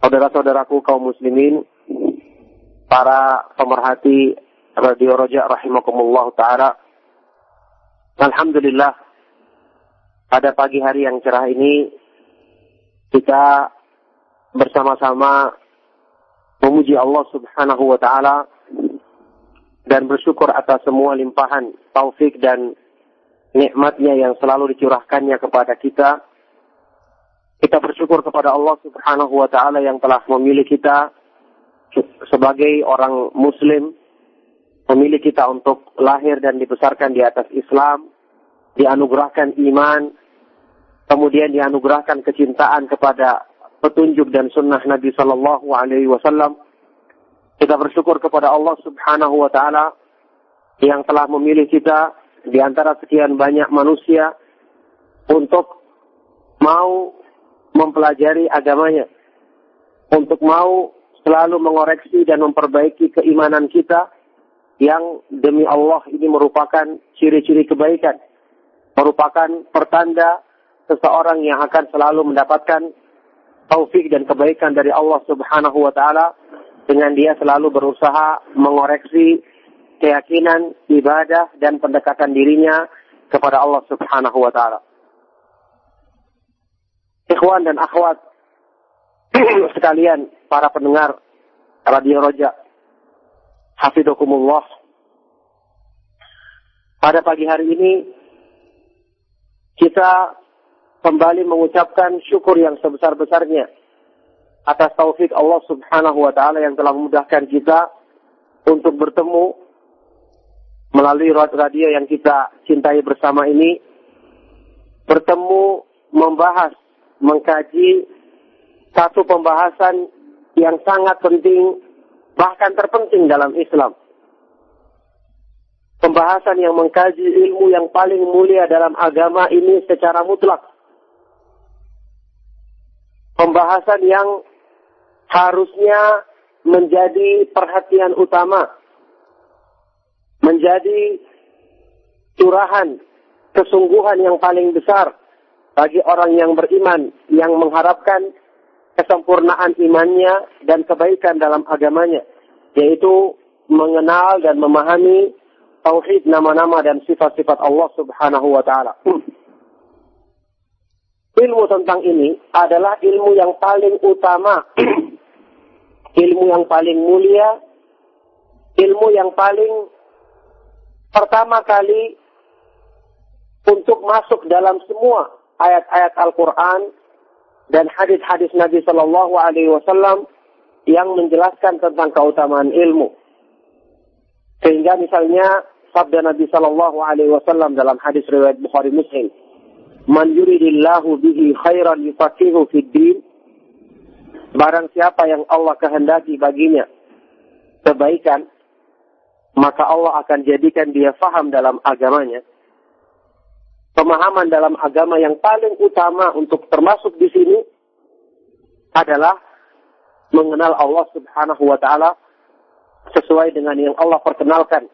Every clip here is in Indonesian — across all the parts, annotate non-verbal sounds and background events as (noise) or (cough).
Saudara-saudaraku kaum muslimin, para pemerhati Radio Roja rahimakumullah taala. Alhamdulillah pada pagi hari yang cerah ini kita bersama-sama memuji Allah Subhanahu wa taala dan bersyukur atas semua limpahan taufik dan nikmatnya yang selalu dicurahkannya kepada kita kita bersyukur kepada Allah Subhanahu wa taala yang telah memilih kita sebagai orang muslim, memilih kita untuk lahir dan dibesarkan di atas Islam, dianugerahkan iman, kemudian dianugerahkan kecintaan kepada petunjuk dan sunnah Nabi Sallallahu Alaihi Wasallam. Kita bersyukur kepada Allah Subhanahu Wa Taala yang telah memilih kita di antara sekian banyak manusia untuk mau mempelajari agamanya, untuk mau selalu mengoreksi dan memperbaiki keimanan kita yang demi Allah ini merupakan ciri-ciri kebaikan, merupakan pertanda seseorang yang akan selalu mendapatkan taufik dan kebaikan dari Allah Subhanahu wa taala dengan dia selalu berusaha mengoreksi keyakinan, ibadah dan pendekatan dirinya kepada Allah Subhanahu wa taala ikhwan dan akhwat (clears throat) sekalian para pendengar Radio Roja. Hafidokumullah. Pada pagi hari ini kita kembali mengucapkan syukur yang sebesar-besarnya atas taufik Allah Subhanahu wa taala yang telah memudahkan kita untuk bertemu melalui radio yang kita cintai bersama ini bertemu membahas mengkaji satu pembahasan yang sangat penting, bahkan terpenting dalam Islam. Pembahasan yang mengkaji ilmu yang paling mulia dalam agama ini secara mutlak. Pembahasan yang harusnya menjadi perhatian utama. Menjadi curahan kesungguhan yang paling besar bagi orang yang beriman yang mengharapkan kesempurnaan imannya dan kebaikan dalam agamanya yaitu mengenal dan memahami tauhid nama-nama dan sifat-sifat Allah Subhanahu wa taala. (clears throat) ilmu tentang ini adalah ilmu yang paling utama, (clears throat) ilmu yang paling mulia, ilmu yang paling pertama kali untuk masuk dalam semua ayat-ayat Al-Quran dan hadis-hadis Nabi Shallallahu Alaihi Wasallam yang menjelaskan tentang keutamaan ilmu. Sehingga misalnya sabda Nabi Shallallahu Alaihi Wasallam dalam hadis riwayat Bukhari Muslim, "Man yuridillahu bihi khairan yufaqihu fid din." Barang siapa yang Allah kehendaki baginya kebaikan, maka Allah akan jadikan dia faham dalam agamanya pemahaman dalam agama yang paling utama untuk termasuk di sini adalah mengenal Allah Subhanahu wa taala sesuai dengan yang Allah perkenalkan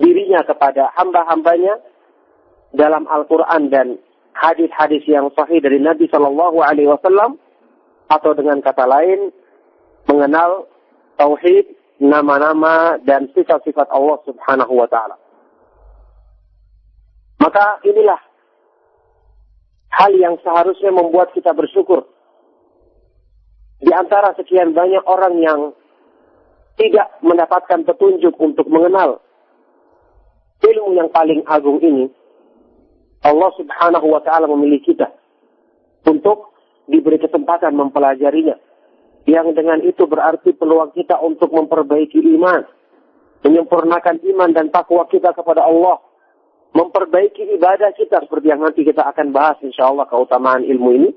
dirinya kepada hamba-hambanya dalam Al-Quran dan hadis-hadis yang sahih dari Nabi Shallallahu Alaihi Wasallam atau dengan kata lain mengenal tauhid, nama-nama dan sifat-sifat Allah Subhanahu wa taala. Maka inilah hal yang seharusnya membuat kita bersyukur. Di antara sekian banyak orang yang tidak mendapatkan petunjuk untuk mengenal ilmu yang paling agung ini, Allah Subhanahu wa taala memilih kita untuk diberi kesempatan mempelajarinya. Yang dengan itu berarti peluang kita untuk memperbaiki iman, menyempurnakan iman dan takwa kita kepada Allah, memperbaiki ibadah kita seperti yang nanti kita akan bahas insya Allah keutamaan ilmu ini.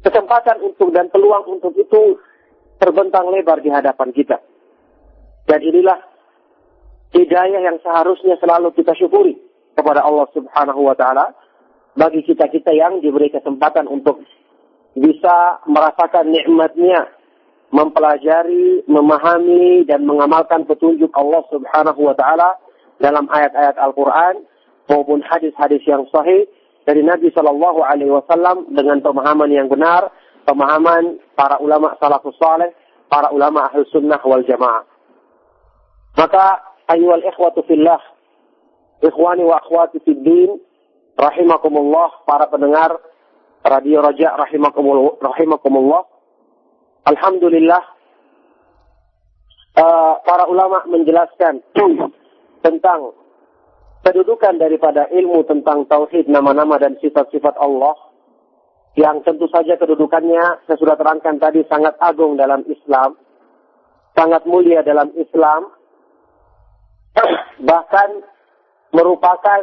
Kesempatan untuk dan peluang untuk itu terbentang lebar di hadapan kita. Dan inilah hidayah yang seharusnya selalu kita syukuri kepada Allah Subhanahu wa taala bagi kita-kita yang diberi kesempatan untuk bisa merasakan nikmatnya mempelajari, memahami dan mengamalkan petunjuk Allah Subhanahu wa taala dalam ayat-ayat Al-Qur'an maupun hadis-hadis yang sahih dari Nabi Shallallahu alaihi wasallam dengan pemahaman yang benar, pemahaman para ulama salafus saleh, para ulama ahli sunnah wal jamaah. Maka ayyuhal ikhwatu fillah, ikhwani wa akhwati fid din, rahimakumullah para pendengar Radio Raja rahimakumullah. rahimakumullah. Alhamdulillah uh, para ulama menjelaskan tentang kedudukan daripada ilmu tentang tauhid nama-nama dan sifat-sifat Allah yang tentu saja kedudukannya saya sudah terangkan tadi sangat agung dalam Islam, sangat mulia dalam Islam, (clears throat) bahkan merupakan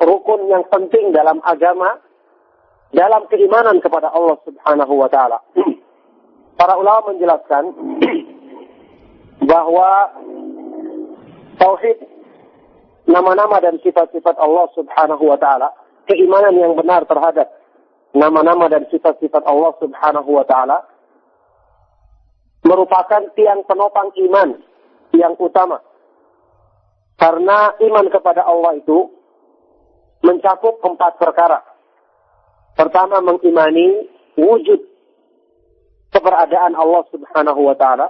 rukun yang penting dalam agama dalam keimanan kepada Allah Subhanahu wa taala. (clears throat) Para ulama menjelaskan (clears throat) bahwa tauhid nama-nama dan sifat-sifat Allah Subhanahu wa taala, keimanan yang benar terhadap nama-nama dan sifat-sifat Allah Subhanahu wa taala merupakan tiang penopang iman yang utama. Karena iman kepada Allah itu mencakup empat perkara. Pertama mengimani wujud keberadaan Allah Subhanahu wa taala.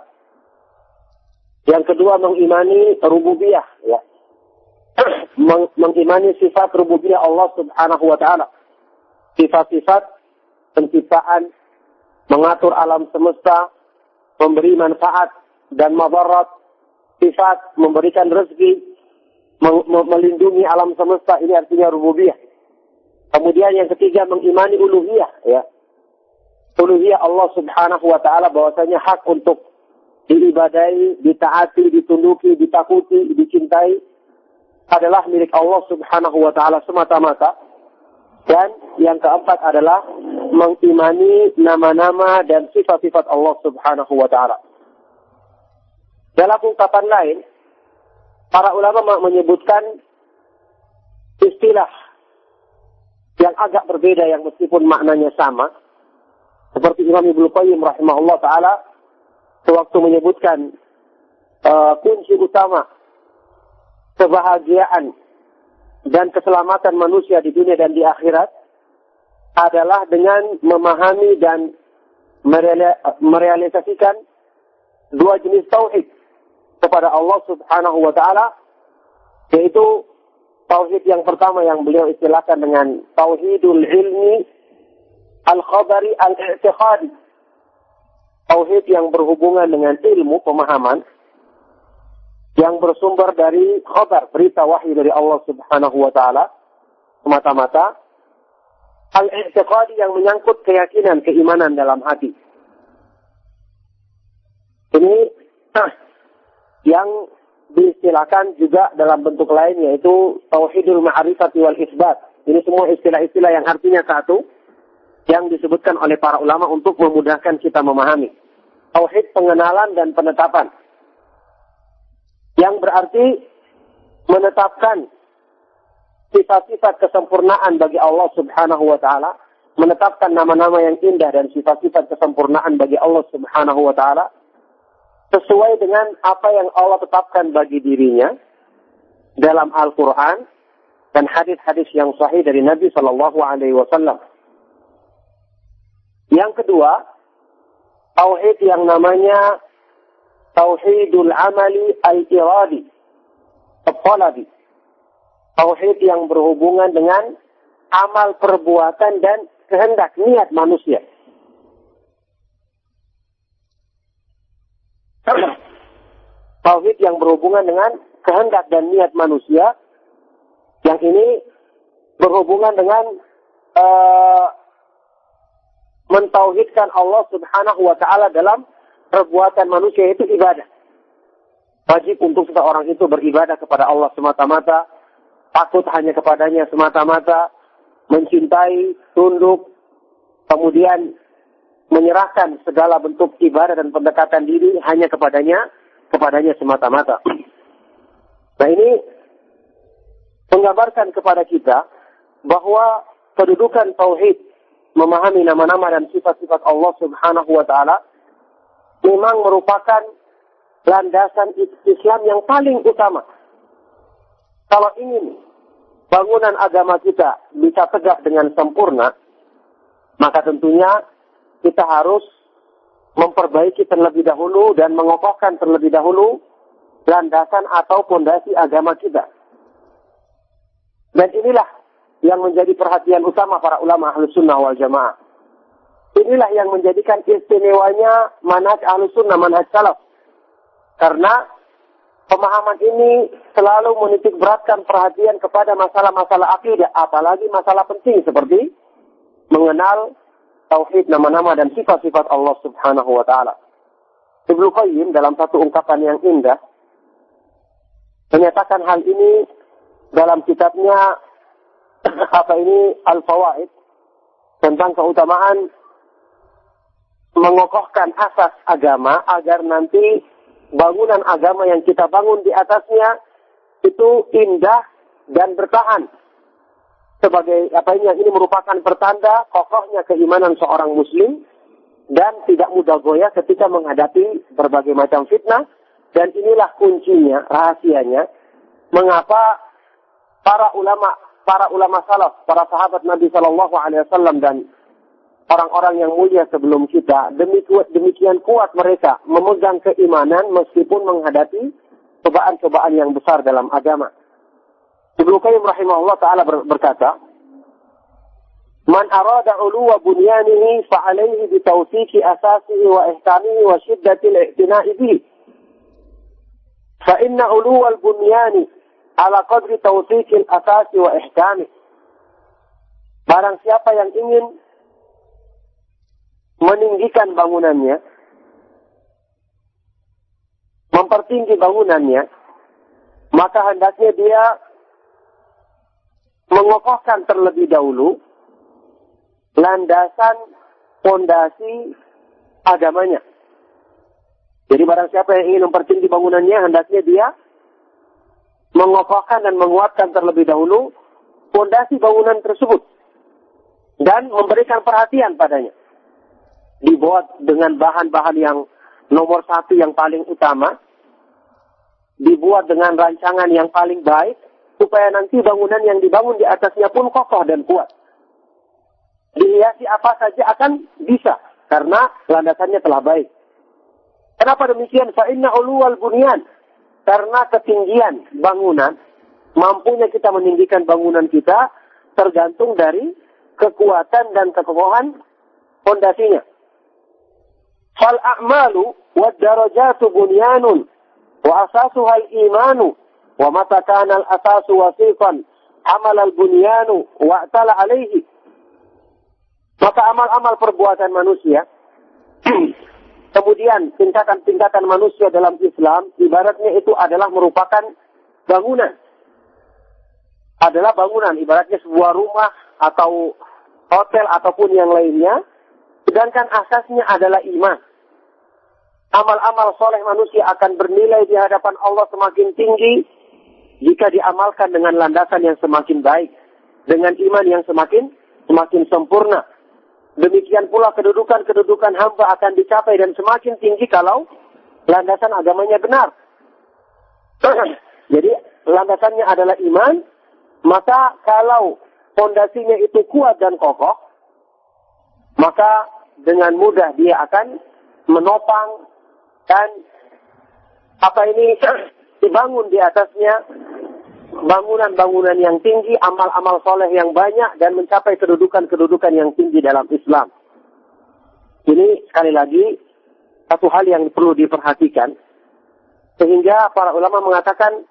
Yang kedua mengimani rububiyah ya. Mengimani sifat rububiyah Allah Subhanahu wa taala. Sifat-sifat penciptaan, mengatur alam semesta, memberi manfaat dan madarat, sifat memberikan rezeki, melindungi alam semesta ini artinya rububiyah. Kemudian yang ketiga mengimani uluhiyah ya. Uluhiyah Allah Subhanahu wa taala bahwasanya hak untuk diibadai, ditaati, ditunduki, ditakuti, dicintai adalah milik Allah Subhanahu wa taala semata-mata. Dan yang keempat adalah mengimani nama-nama dan sifat-sifat Allah Subhanahu wa taala. Dalam ungkapan lain, para ulama menyebutkan istilah yang agak berbeda yang meskipun maknanya sama. Seperti Imam Ibnu Qayyim rahimahullah taala sewaktu menyebutkan uh, kunci utama kebahagiaan dan keselamatan manusia di dunia dan di akhirat adalah dengan memahami dan merealisasikan dua jenis tauhid kepada Allah Subhanahu wa taala yaitu tauhid yang pertama yang beliau istilahkan dengan tauhidul ilmi al-khabari al-i'tiqadi. Tauhid yang berhubungan dengan ilmu pemahaman yang bersumber dari khabar, berita wahyu dari Allah Subhanahu wa taala semata-mata al-i'tiqadi yang menyangkut keyakinan, keimanan dalam hati. Ini yang diistilahkan juga dalam bentuk lain yaitu tauhidul ma'rifati wal isbat. Ini semua istilah-istilah yang artinya satu yang disebutkan oleh para ulama untuk memudahkan kita memahami. Tauhid pengenalan dan penetapan. Yang berarti menetapkan sifat-sifat kesempurnaan bagi Allah Subhanahu wa taala, menetapkan nama-nama yang indah dan sifat-sifat kesempurnaan bagi Allah Subhanahu wa taala sesuai dengan apa yang Allah tetapkan bagi dirinya dalam Al-Quran dan hadis-hadis yang sahih dari Nabi Shallallahu Alaihi Wasallam. Yang kedua, tauhid yang namanya tauhidul amali al-iradi. Tauhid yang berhubungan dengan amal perbuatan dan kehendak niat manusia. (clears throat) Tauhid yang berhubungan dengan kehendak dan niat manusia yang ini berhubungan dengan uh, mentauhidkan Allah Subhanahu wa taala dalam perbuatan manusia itu ibadah. Wajib untuk seseorang itu beribadah kepada Allah semata-mata, takut hanya kepadanya semata-mata, mencintai, tunduk, kemudian menyerahkan segala bentuk ibadah dan pendekatan diri hanya kepadanya, kepadanya semata-mata. Nah ini menggambarkan kepada kita bahwa kedudukan tauhid memahami nama-nama dan sifat-sifat Allah Subhanahu wa taala memang merupakan landasan Islam yang paling utama. Kalau ingin bangunan agama kita bisa tegak dengan sempurna, maka tentunya kita harus memperbaiki terlebih dahulu dan mengokohkan terlebih dahulu landasan atau fondasi agama kita. Dan inilah yang menjadi perhatian utama para ulama ahlu sunnah wal jamaah. Inilah yang menjadikan istimewanya manhaj ahlu sunnah, manhaj salaf. Karena pemahaman ini selalu menitik beratkan perhatian kepada masalah-masalah akidah, apalagi masalah penting seperti mengenal tauhid nama-nama dan sifat-sifat Allah Subhanahu wa taala. Ibnu Qayyim dalam satu ungkapan yang indah menyatakan hal ini dalam kitabnya (clears throat) apa ini Al-Fawaid tentang keutamaan mengokohkan asas agama agar nanti bangunan agama yang kita bangun di atasnya itu indah dan bertahan. Sebagai apa ini ini merupakan pertanda kokohnya keimanan seorang muslim dan tidak mudah goyah ketika menghadapi berbagai macam fitnah. Dan inilah kuncinya, rahasianya, mengapa para ulama, para ulama salaf, para sahabat Nabi Shallallahu Alaihi Wasallam dan orang-orang yang mulia sebelum kita, demikian kuat mereka memegang keimanan meskipun menghadapi cobaan-cobaan yang besar dalam agama. Ibnu Qayyim rahimahullah taala berkata, "Man arada uluwa bunyanihi fa alayhi bi tawfiqi asasihi wa ihtamihi wa shiddati al-ihtina'i bihi." Fa inna uluwa al-bunyani ala qadri tawfiqi al-asasi wa ihkamihi. Barang siapa yang ingin meninggikan bangunannya, mempertinggi bangunannya, maka hendaknya dia mengokohkan terlebih dahulu landasan fondasi agamanya. Jadi barang siapa yang ingin mempertinggi bangunannya, hendaknya dia mengokohkan dan menguatkan terlebih dahulu fondasi bangunan tersebut dan memberikan perhatian padanya. Dibuat dengan bahan-bahan yang nomor satu yang paling utama, dibuat dengan rancangan yang paling baik, supaya nanti bangunan yang dibangun di atasnya pun kokoh dan kuat. Dihiasi apa saja akan bisa, karena landasannya telah baik. Kenapa demikian? Fa'inna uluwal bunyan. Karena ketinggian bangunan, mampunya kita meninggikan bangunan kita tergantung dari kekuatan dan kekokohan fondasinya. Fal a'malu wa darajatu bunyanun wa asasuha al-imanu wa mata kana al-asasu wasifan amal al-bunyanu wa ta'ala alaihi. Maka amal-amal perbuatan manusia (clears throat) Kemudian tingkatan-tingkatan manusia dalam Islam, ibaratnya itu adalah merupakan bangunan. Adalah bangunan, ibaratnya sebuah rumah atau hotel ataupun yang lainnya. Sedangkan asasnya adalah iman. Amal-amal soleh manusia akan bernilai di hadapan Allah semakin tinggi jika diamalkan dengan landasan yang semakin baik. Dengan iman yang semakin semakin sempurna. Demikian pula kedudukan-kedudukan hamba akan dicapai dan semakin tinggi kalau landasan agamanya benar. (clears throat) Jadi landasannya adalah iman, maka kalau fondasinya itu kuat dan kokoh, maka dengan mudah dia akan menopang dan apa ini (clears throat) dibangun di atasnya bangunan-bangunan yang tinggi, amal-amal soleh yang banyak dan mencapai kedudukan-kedudukan yang tinggi dalam Islam. Ini sekali lagi satu hal yang perlu diperhatikan sehingga para ulama mengatakan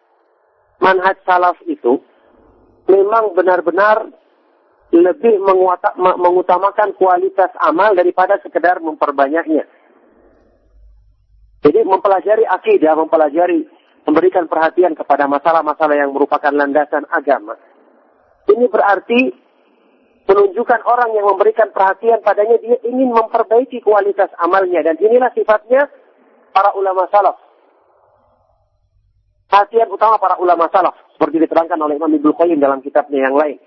manhaj salaf itu memang benar-benar lebih mengutamakan kualitas amal daripada sekedar memperbanyaknya. Jadi mempelajari akidah, mempelajari, memberikan perhatian kepada masalah-masalah yang merupakan landasan agama. Ini berarti menunjukkan orang yang memberikan perhatian padanya dia ingin memperbaiki kualitas amalnya dan inilah sifatnya para ulama salaf. Perhatian utama para ulama salaf seperti diterangkan oleh Imam Ibnu Qayyim dalam kitabnya yang lain.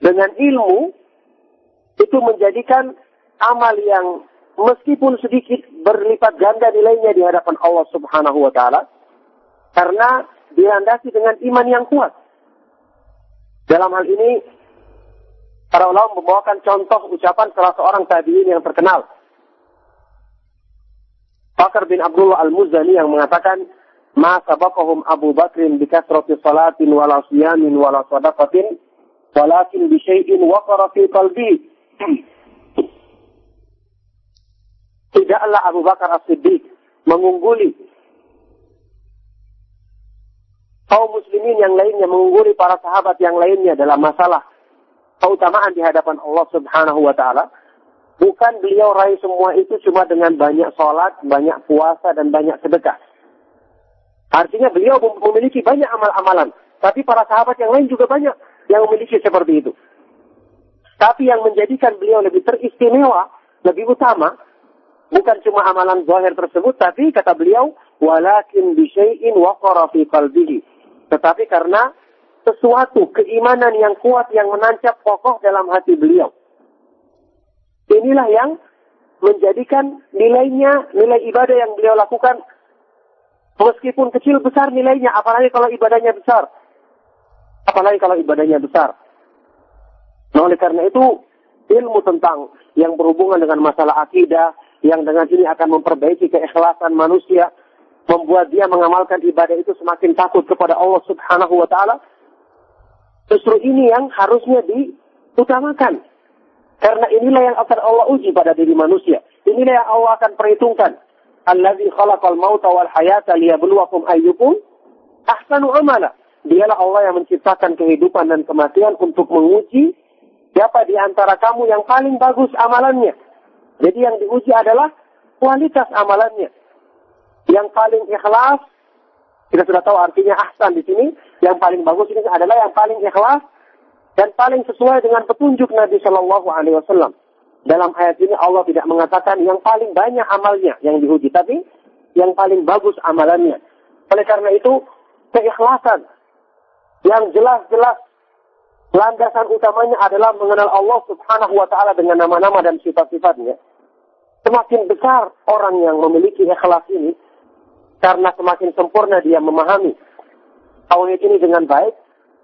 Dengan ilmu itu menjadikan amal yang meskipun sedikit berlipat ganda nilainya di hadapan Allah Subhanahu wa taala karena dilandasi dengan iman yang kuat. Dalam hal ini para ulama membawakan contoh ucapan salah seorang tabi'in yang terkenal. Bakar bin Abdullah Al-Muzani yang mengatakan, "Ma sabaqahum Abu Bakrin bi kasrati salatin wala siyamin wala sadaqatin walakin bi syai'in waqara fi. Tidaklah Abu Bakar As-Siddiq mengungguli kaum muslimin yang lainnya, mengungguli para sahabat yang lainnya dalam masalah keutamaan di hadapan Allah Subhanahu wa taala. Bukan beliau raih semua itu cuma dengan banyak sholat, banyak puasa, dan banyak sedekah. Artinya beliau memiliki banyak amal-amalan. Tapi para sahabat yang lain juga banyak yang memiliki seperti itu. Tapi yang menjadikan beliau lebih teristimewa, lebih utama, bukan cuma amalan zahir tersebut, tapi kata beliau, walakin bisyai'in waqara fi qalbihi. Tetapi karena sesuatu keimanan yang kuat yang menancap kokoh dalam hati beliau. Inilah yang menjadikan nilainya, nilai ibadah yang beliau lakukan meskipun kecil besar nilainya, apalagi kalau ibadahnya besar. Apalagi kalau ibadahnya besar. Nah, oleh karena itu, ilmu tentang yang berhubungan dengan masalah akidah, yang dengan ini akan memperbaiki keikhlasan manusia, membuat dia mengamalkan ibadah itu semakin takut kepada Allah Subhanahu wa taala. Justru ini yang harusnya diutamakan. Karena inilah yang akan Allah uji pada diri manusia. Inilah yang Allah akan perhitungkan. Alladzi khalaqal mauta wal hayata liyabluwakum ayyukum ahsanu amala. Dialah Allah yang menciptakan kehidupan dan kematian untuk menguji siapa di antara kamu yang paling bagus amalannya. Jadi yang diuji adalah kualitas amalannya. Yang paling ikhlas, kita sudah tahu artinya ahsan di sini, yang paling bagus ini adalah yang paling ikhlas dan paling sesuai dengan petunjuk Nabi Shallallahu Alaihi Wasallam. Dalam ayat ini Allah tidak mengatakan yang paling banyak amalnya yang diuji, tapi yang paling bagus amalannya. Oleh karena itu, keikhlasan yang jelas-jelas landasan utamanya adalah mengenal Allah Subhanahu wa taala dengan nama-nama dan sifat-sifatnya. Semakin besar orang yang memiliki ikhlas ini karena semakin sempurna dia memahami tauhid ini dengan baik,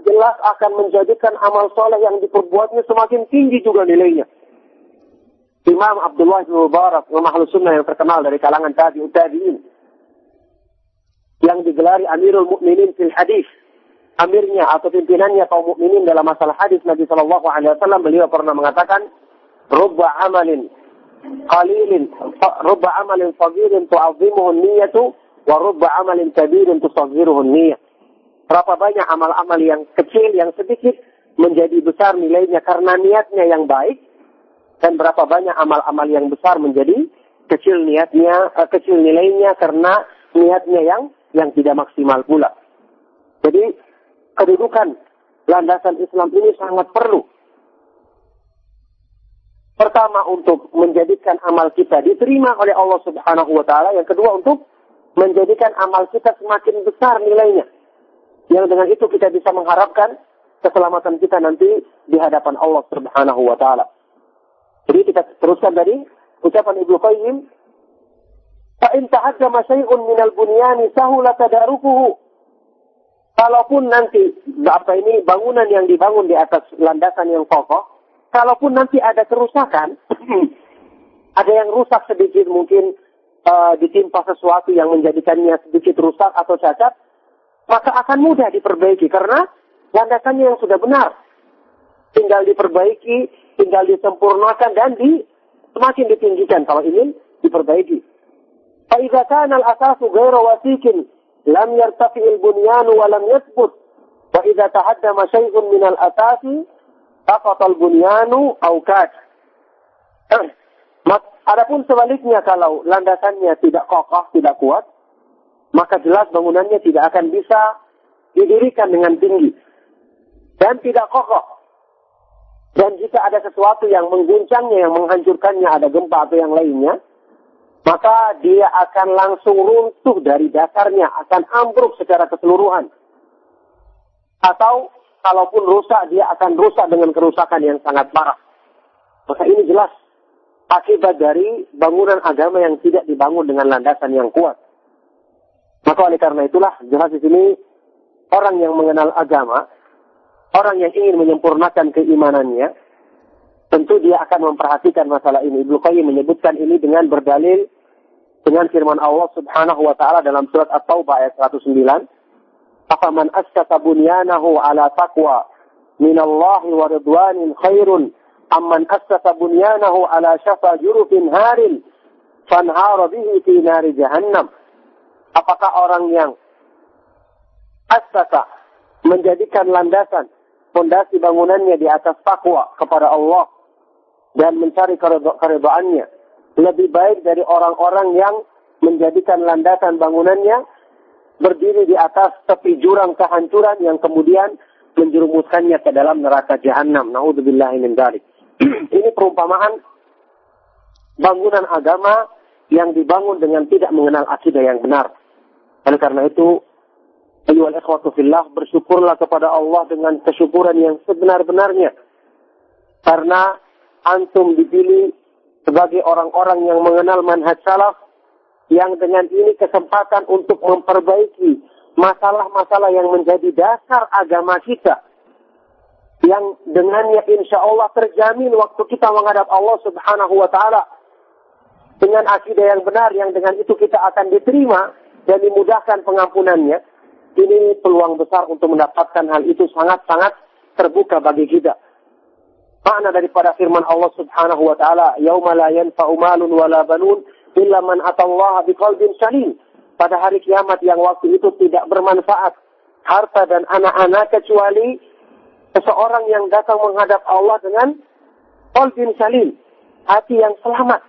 jelas akan menjadikan amal soleh yang diperbuatnya semakin tinggi juga nilainya. Imam Abdullah bin Mubarak, Imam Sunnah yang terkenal dari kalangan tabi'ut tabi'in, yang digelari Amirul Mukminin fil Hadis, amirnya atau pimpinannya kaum mukminin dalam masalah hadis Nabi Shallallahu Alaihi Wasallam beliau pernah mengatakan rubba amalin qalilin rubba amalin sagirin tu'azzimuhu niyatu wa rubba amalin kabirin tusaghiruhu niyah. Berapa banyak amal-amal yang kecil yang sedikit menjadi besar nilainya karena niatnya yang baik dan berapa banyak amal-amal yang besar menjadi kecil niatnya uh, kecil nilainya karena niatnya yang yang tidak maksimal pula. Jadi kedudukan landasan Islam ini sangat perlu. Pertama untuk menjadikan amal kita diterima oleh Allah Subhanahu wa taala, yang kedua untuk menjadikan amal kita semakin besar nilainya. Yang dengan itu kita bisa mengharapkan keselamatan kita nanti di hadapan Allah Subhanahu wa taala. Jadi kita teruskan dari ucapan Ibnu Qayyim Fa'in tahaddama syai'un minal bunyani sahula tadarukuhu kalaupun nanti apa ini bangunan yang dibangun di atas landasan yang kokoh, kalaupun nanti ada kerusakan, (clears throat) ada yang rusak sedikit mungkin uh, ditimpa sesuatu yang menjadikannya sedikit rusak atau cacat, maka akan mudah diperbaiki karena landasannya yang sudah benar. Tinggal diperbaiki, tinggal disempurnakan dan di semakin ditinggikan kalau ingin diperbaiki. Fa'idha kana al-asasu ghairu lam yartafi al-bunyan wa lam yathbut fa idza tahaddama shay'un min al-atasi tafat al-bunyanu aw kat Adapun sebaliknya kalau landasannya tidak kokoh, tidak kuat, maka jelas bangunannya tidak akan bisa didirikan dengan tinggi dan tidak kokoh. Dan jika ada sesuatu yang mengguncangnya, yang menghancurkannya, ada gempa atau yang lainnya, maka dia akan langsung runtuh dari dasarnya, akan ambruk secara keseluruhan. Atau kalaupun rusak, dia akan rusak dengan kerusakan yang sangat parah. Maka ini jelas akibat dari bangunan agama yang tidak dibangun dengan landasan yang kuat. Maka oleh karena itulah jelas di sini orang yang mengenal agama, orang yang ingin menyempurnakan keimanannya, tentu dia akan memperhatikan masalah ini. Ibnu Qayyim menyebutkan ini dengan berdalil dengan firman Allah Subhanahu wa taala dalam surat At-Taubah ayat 109, "Afaman askata bunyanahu ala taqwa min Allah wa ridwanin khairun. Amman askata bunyanahu ala syafa jurufin harin fanhara bihi fi nari jahannam." Apakah orang yang askata menjadikan landasan fondasi bangunannya di atas takwa kepada Allah dan mencari keredoannya lebih baik dari orang-orang yang menjadikan landasan bangunannya berdiri di atas tepi jurang kehancuran yang kemudian menjerumuskannya ke dalam neraka jahanam. Dzalik. (clears throat) Ini perumpamaan bangunan agama yang dibangun dengan tidak mengenal akidah yang benar. Oleh karena itu, ayyuhal ikhwatu fillah, bersyukurlah kepada Allah dengan kesyukuran yang sebenar-benarnya. Karena antum dipilih sebagai orang-orang yang mengenal manhaj salaf yang dengan ini kesempatan untuk memperbaiki masalah-masalah yang menjadi dasar agama kita yang dengannya insya Allah terjamin waktu kita menghadap Allah subhanahu wa ta'ala. Dengan akidah yang benar yang dengan itu kita akan diterima dan dimudahkan pengampunannya. Ini peluang besar untuk mendapatkan hal itu sangat-sangat terbuka bagi kita makna daripada firman Allah Subhanahu wa taala, "Yauma la yanfa'u malun wala banun illa man atallaha biqalbin salim." Pada hari kiamat yang waktu itu tidak bermanfaat harta dan anak-anak kecuali seseorang yang datang menghadap Allah dengan qalbin salim, hati yang selamat.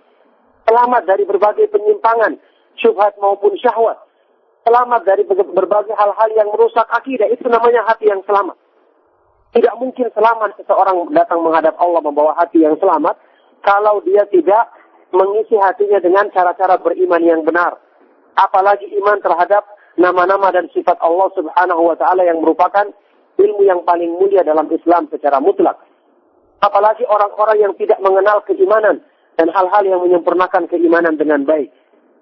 Selamat dari berbagai penyimpangan, syubhat maupun syahwat. Selamat dari berbagai hal-hal yang merusak akidah. Itu namanya hati yang selamat. Tidak mungkin selamat seseorang datang menghadap Allah membawa hati yang selamat kalau dia tidak mengisi hatinya dengan cara-cara beriman yang benar. Apalagi iman terhadap nama-nama dan sifat Allah Subhanahu wa taala yang merupakan ilmu yang paling mulia dalam Islam secara mutlak. Apalagi orang-orang yang tidak mengenal keimanan dan hal-hal yang menyempurnakan keimanan dengan baik.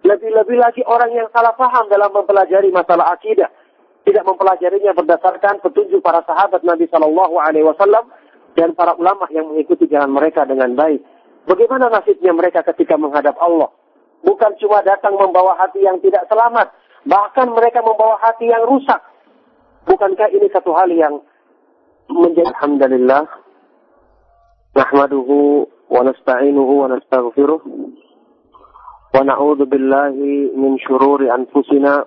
Lebih-lebih lagi orang yang salah paham dalam mempelajari masalah akidah tidak mempelajarinya berdasarkan petunjuk para sahabat Nabi Shallallahu Alaihi Wasallam dan para ulama yang mengikuti jalan mereka dengan baik. Bagaimana nasibnya mereka ketika menghadap Allah? Bukan cuma datang membawa hati yang tidak selamat, bahkan mereka membawa hati yang rusak. Bukankah ini satu hal yang menjadi Alhamdulillah nahmaduhu wa nasta'inuhu wa nastaghfiruh wa na'udzu billahi min syururi anfusina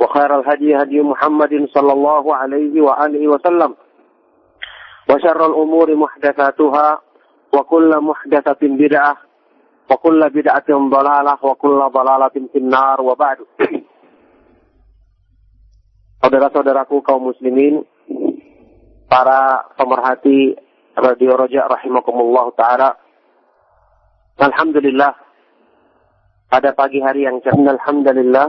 وخير الهدي هدي محمد صلى الله عليه وآله وسلم وشر الأمور محدثاتها وكل محدثة بدعة وكل بدعة ضلالة وكل ضلالة في النار وبعد Saudara-saudaraku kaum muslimin, para pemerhati Radio Roja rahimakumullah taala. Alhamdulillah pada pagi hari yang cerah alhamdulillah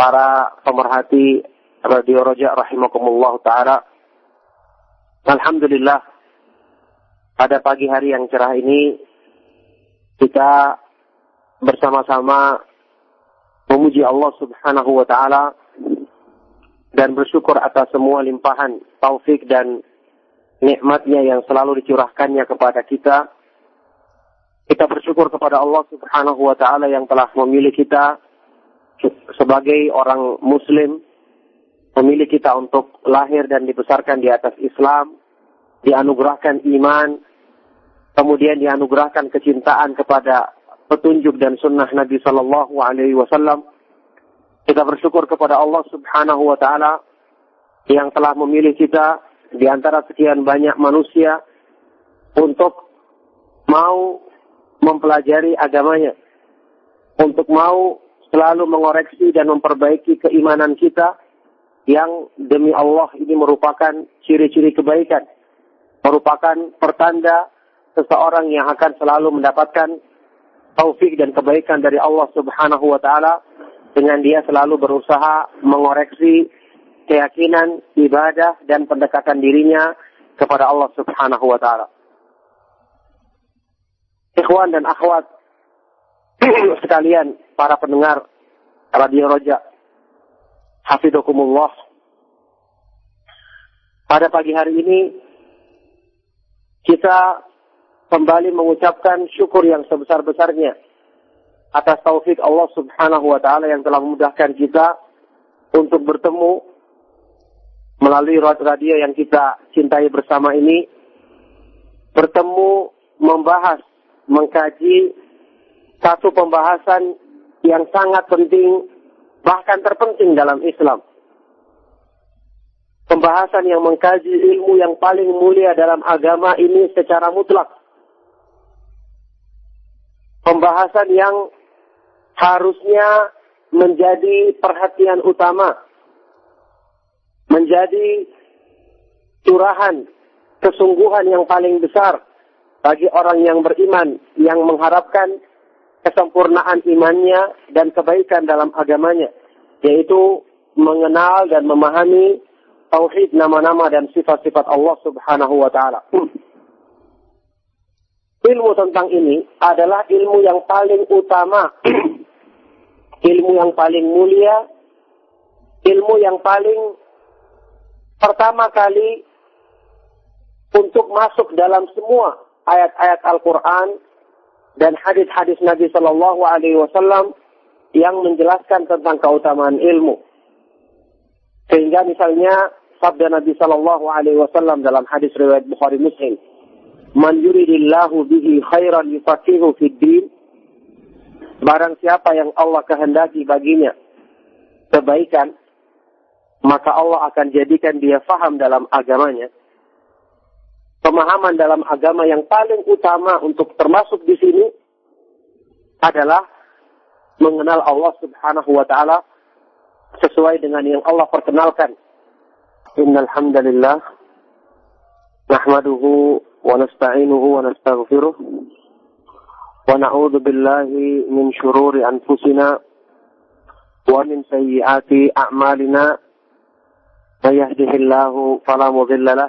para pemerhati Radio Roja rahimakumullah taala. Alhamdulillah pada pagi hari yang cerah ini kita bersama-sama memuji Allah Subhanahu wa taala dan bersyukur atas semua limpahan taufik dan nikmatnya yang selalu dicurahkannya kepada kita. Kita bersyukur kepada Allah Subhanahu wa taala yang telah memilih kita sebagai orang muslim, memilih kita untuk lahir dan dibesarkan di atas Islam, dianugerahkan iman, kemudian dianugerahkan kecintaan kepada petunjuk dan sunnah Nabi Sallallahu Alaihi Wasallam. Kita bersyukur kepada Allah Subhanahu Wa Taala yang telah memilih kita di antara sekian banyak manusia untuk mau mempelajari agamanya, untuk mau selalu mengoreksi dan memperbaiki keimanan kita yang demi Allah ini merupakan ciri-ciri kebaikan, merupakan pertanda seseorang yang akan selalu mendapatkan taufik dan kebaikan dari Allah Subhanahu wa taala dengan dia selalu berusaha mengoreksi keyakinan, ibadah dan pendekatan dirinya kepada Allah Subhanahu wa taala. Ikhwan dan akhwat (clears throat) sekalian para pendengar Radio Roja Hafidukumullah Pada pagi hari ini kita kembali mengucapkan syukur yang sebesar-besarnya atas taufik Allah Subhanahu wa taala yang telah memudahkan kita untuk bertemu melalui radio yang kita cintai bersama ini bertemu membahas mengkaji satu pembahasan yang sangat penting bahkan terpenting dalam Islam. Pembahasan yang mengkaji ilmu yang paling mulia dalam agama ini secara mutlak. Pembahasan yang harusnya menjadi perhatian utama, menjadi curahan kesungguhan yang paling besar bagi orang yang beriman yang mengharapkan kesempurnaan imannya dan kebaikan dalam agamanya, yaitu mengenal dan memahami tauhid nama-nama dan sifat-sifat Allah Subhanahu wa taala. (clears throat) Ilmu tentang ini adalah ilmu yang paling utama. (clears throat) Ilmu yang paling mulia, ilmu yang paling pertama kali untuk masuk dalam semua ayat-ayat Al-Quran dan hadis-hadis Nabi Shallallahu Alaihi Wasallam yang menjelaskan tentang keutamaan ilmu. Sehingga misalnya sabda Nabi Shallallahu Alaihi Wasallam dalam hadis riwayat Bukhari Muslim, "Man yuridillahu bihi khairan yufaqihu fid din." Barang siapa yang Allah kehendaki baginya kebaikan, maka Allah akan jadikan dia faham dalam agamanya pemahaman dalam agama yang paling utama untuk termasuk di sini adalah mengenal Allah Subhanahu wa taala sesuai dengan yang Allah perkenalkan. Innal hamdalillah nahmaduhu wa nasta'inuhu wa nastaghfiruh wa na'udzu billahi min syururi anfusina wa min sayyiati a'malina. may yahdihillahu fala mudhillalah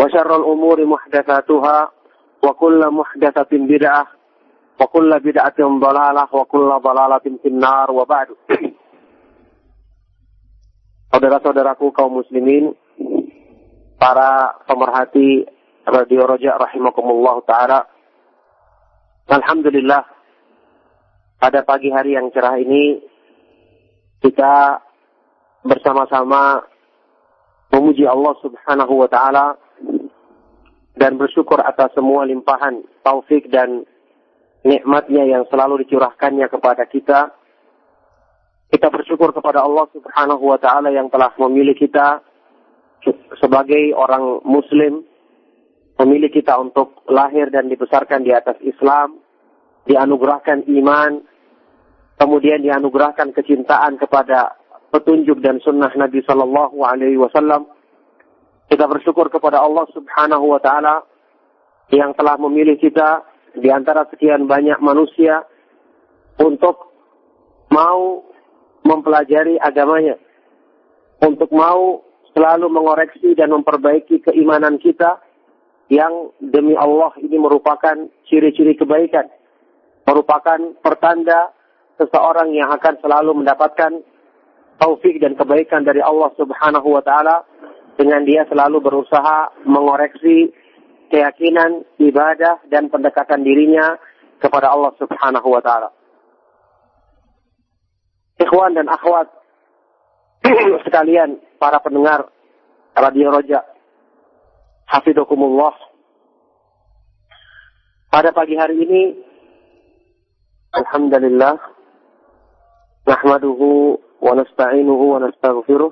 وشر الأمور محدثاتها وكل محدثة بدعة وكل بدعة ضلالة وكل ضلالة في النار وبعد saudara-saudaraku kaum muslimin, para pemerhati Radio Roja rahimakumullah taala. Alhamdulillah pada pagi hari yang cerah ini kita bersama-sama memuji Allah Subhanahu wa taala dan bersyukur atas semua limpahan taufik dan nikmatnya yang selalu dicurahkannya kepada kita kita bersyukur kepada Allah Subhanahu wa taala yang telah memilih kita sebagai orang muslim, memilih kita untuk lahir dan dibesarkan di atas Islam, dianugerahkan iman, kemudian dianugerahkan kecintaan kepada petunjuk dan sunnah Nabi Sallallahu Alaihi Wasallam. Kita bersyukur kepada Allah Subhanahu Wa Taala yang telah memilih kita di antara sekian banyak manusia untuk mau mempelajari agamanya, untuk mau selalu mengoreksi dan memperbaiki keimanan kita yang demi Allah ini merupakan ciri-ciri kebaikan, merupakan pertanda seseorang yang akan selalu mendapatkan taufik dan kebaikan dari Allah Subhanahu wa taala dengan dia selalu berusaha mengoreksi keyakinan, ibadah dan pendekatan dirinya kepada Allah Subhanahu wa taala ikhwan dan akhwat (clears throat) sekalian para pendengar Radio Roja. Hafidokumullah. Pada pagi hari ini Alhamdulillah nahmaduhu wa nasta'inuhu wa nastaghfiruh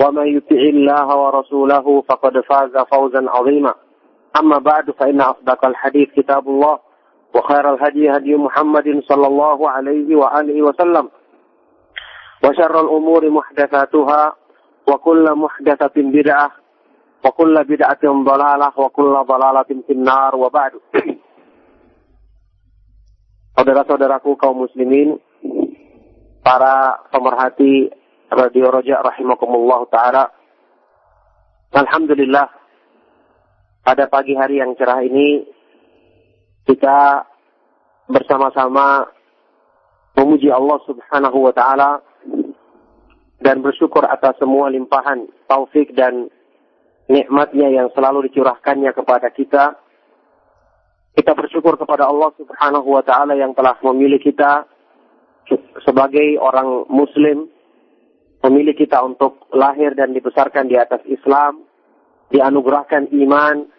ومن يطع الله ورسوله فقد فاز فوزا عظيما أما بعد فإن أصدق الحديث كتاب الله وخير الهدي هدي محمد صلى الله عليه وآله وسلم وشر الأمور محدثاتها وكل محدثة بدعة وكل بدعة ضلالة وكل ضلالة في النار وبعد Saudara-saudaraku kaum muslimin, para pemerhati Radio Roja rahimakumullah taala. Alhamdulillah pada pagi hari yang cerah ini kita bersama-sama memuji Allah Subhanahu wa taala dan bersyukur atas semua limpahan taufik dan nikmatnya yang selalu dicurahkannya kepada kita. Kita bersyukur kepada Allah Subhanahu wa taala yang telah memilih kita sebagai orang muslim memilih kita untuk lahir dan dibesarkan di atas Islam, dianugerahkan iman,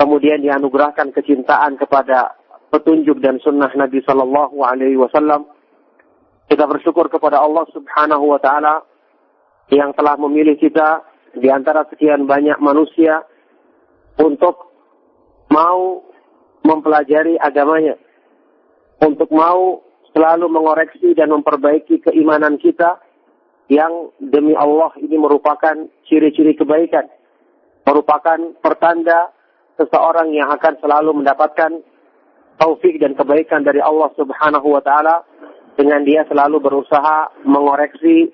kemudian dianugerahkan kecintaan kepada petunjuk dan sunnah Nabi Sallallahu Alaihi Wasallam. Kita bersyukur kepada Allah Subhanahu Wa Taala yang telah memilih kita di antara sekian banyak manusia untuk mau mempelajari agamanya, untuk mau selalu mengoreksi dan memperbaiki keimanan kita, yang demi Allah ini merupakan ciri-ciri kebaikan, merupakan pertanda seseorang yang akan selalu mendapatkan taufik dan kebaikan dari Allah Subhanahu wa taala dengan dia selalu berusaha mengoreksi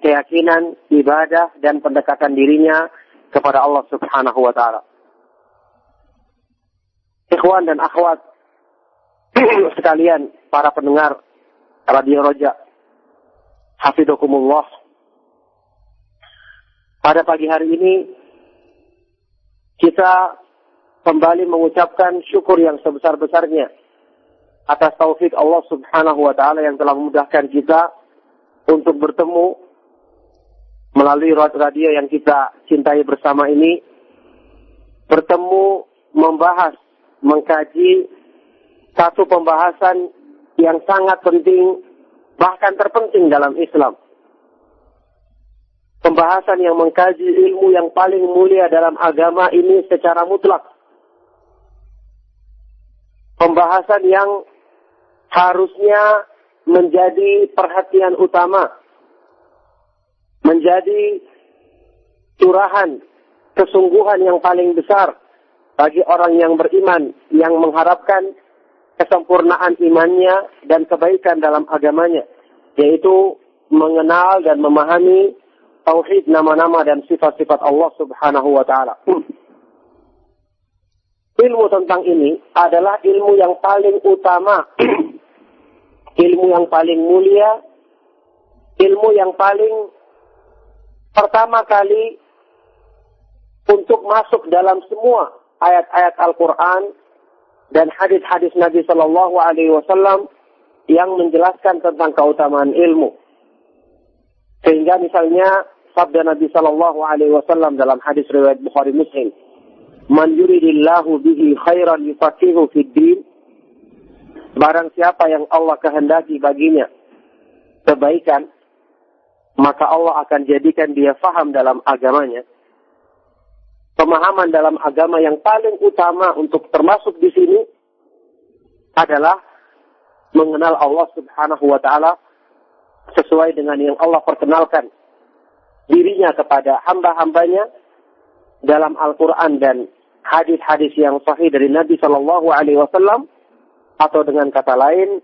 keyakinan, ibadah dan pendekatan dirinya kepada Allah Subhanahu wa taala. Ikhwan dan akhwat (clears throat) sekalian para pendengar Radio Roja Hafidokumullah. Pada pagi hari ini kita kembali mengucapkan syukur yang sebesar-besarnya atas taufik Allah Subhanahu wa taala yang telah memudahkan kita untuk bertemu melalui radio yang kita cintai bersama ini bertemu membahas mengkaji satu pembahasan yang sangat penting bahkan terpenting dalam Islam. Pembahasan yang mengkaji ilmu yang paling mulia dalam agama ini secara mutlak. Pembahasan yang harusnya menjadi perhatian utama. Menjadi curahan kesungguhan yang paling besar bagi orang yang beriman yang mengharapkan kesempurnaan imannya dan kebaikan dalam agamanya, yaitu mengenal dan memahami tauhid nama-nama dan sifat-sifat Allah Subhanahu wa taala. (clears throat) ilmu tentang ini adalah ilmu yang paling utama, (clears throat) ilmu yang paling mulia, ilmu yang paling pertama kali untuk masuk dalam semua ayat-ayat Al-Quran dan hadis-hadis Nabi Shallallahu Alaihi Wasallam yang menjelaskan tentang keutamaan ilmu. Sehingga misalnya sabda Nabi Shallallahu Alaihi Wasallam dalam hadis riwayat Bukhari Muslim, "Man yuridillahu bihi khairan yufaqihu fid din." Barang siapa yang Allah kehendaki baginya kebaikan, maka Allah akan jadikan dia faham dalam agamanya pemahaman dalam agama yang paling utama untuk termasuk di sini adalah mengenal Allah Subhanahu wa taala sesuai dengan yang Allah perkenalkan dirinya kepada hamba-hambanya dalam Al-Qur'an dan hadis-hadis yang sahih dari Nabi Shallallahu alaihi wasallam atau dengan kata lain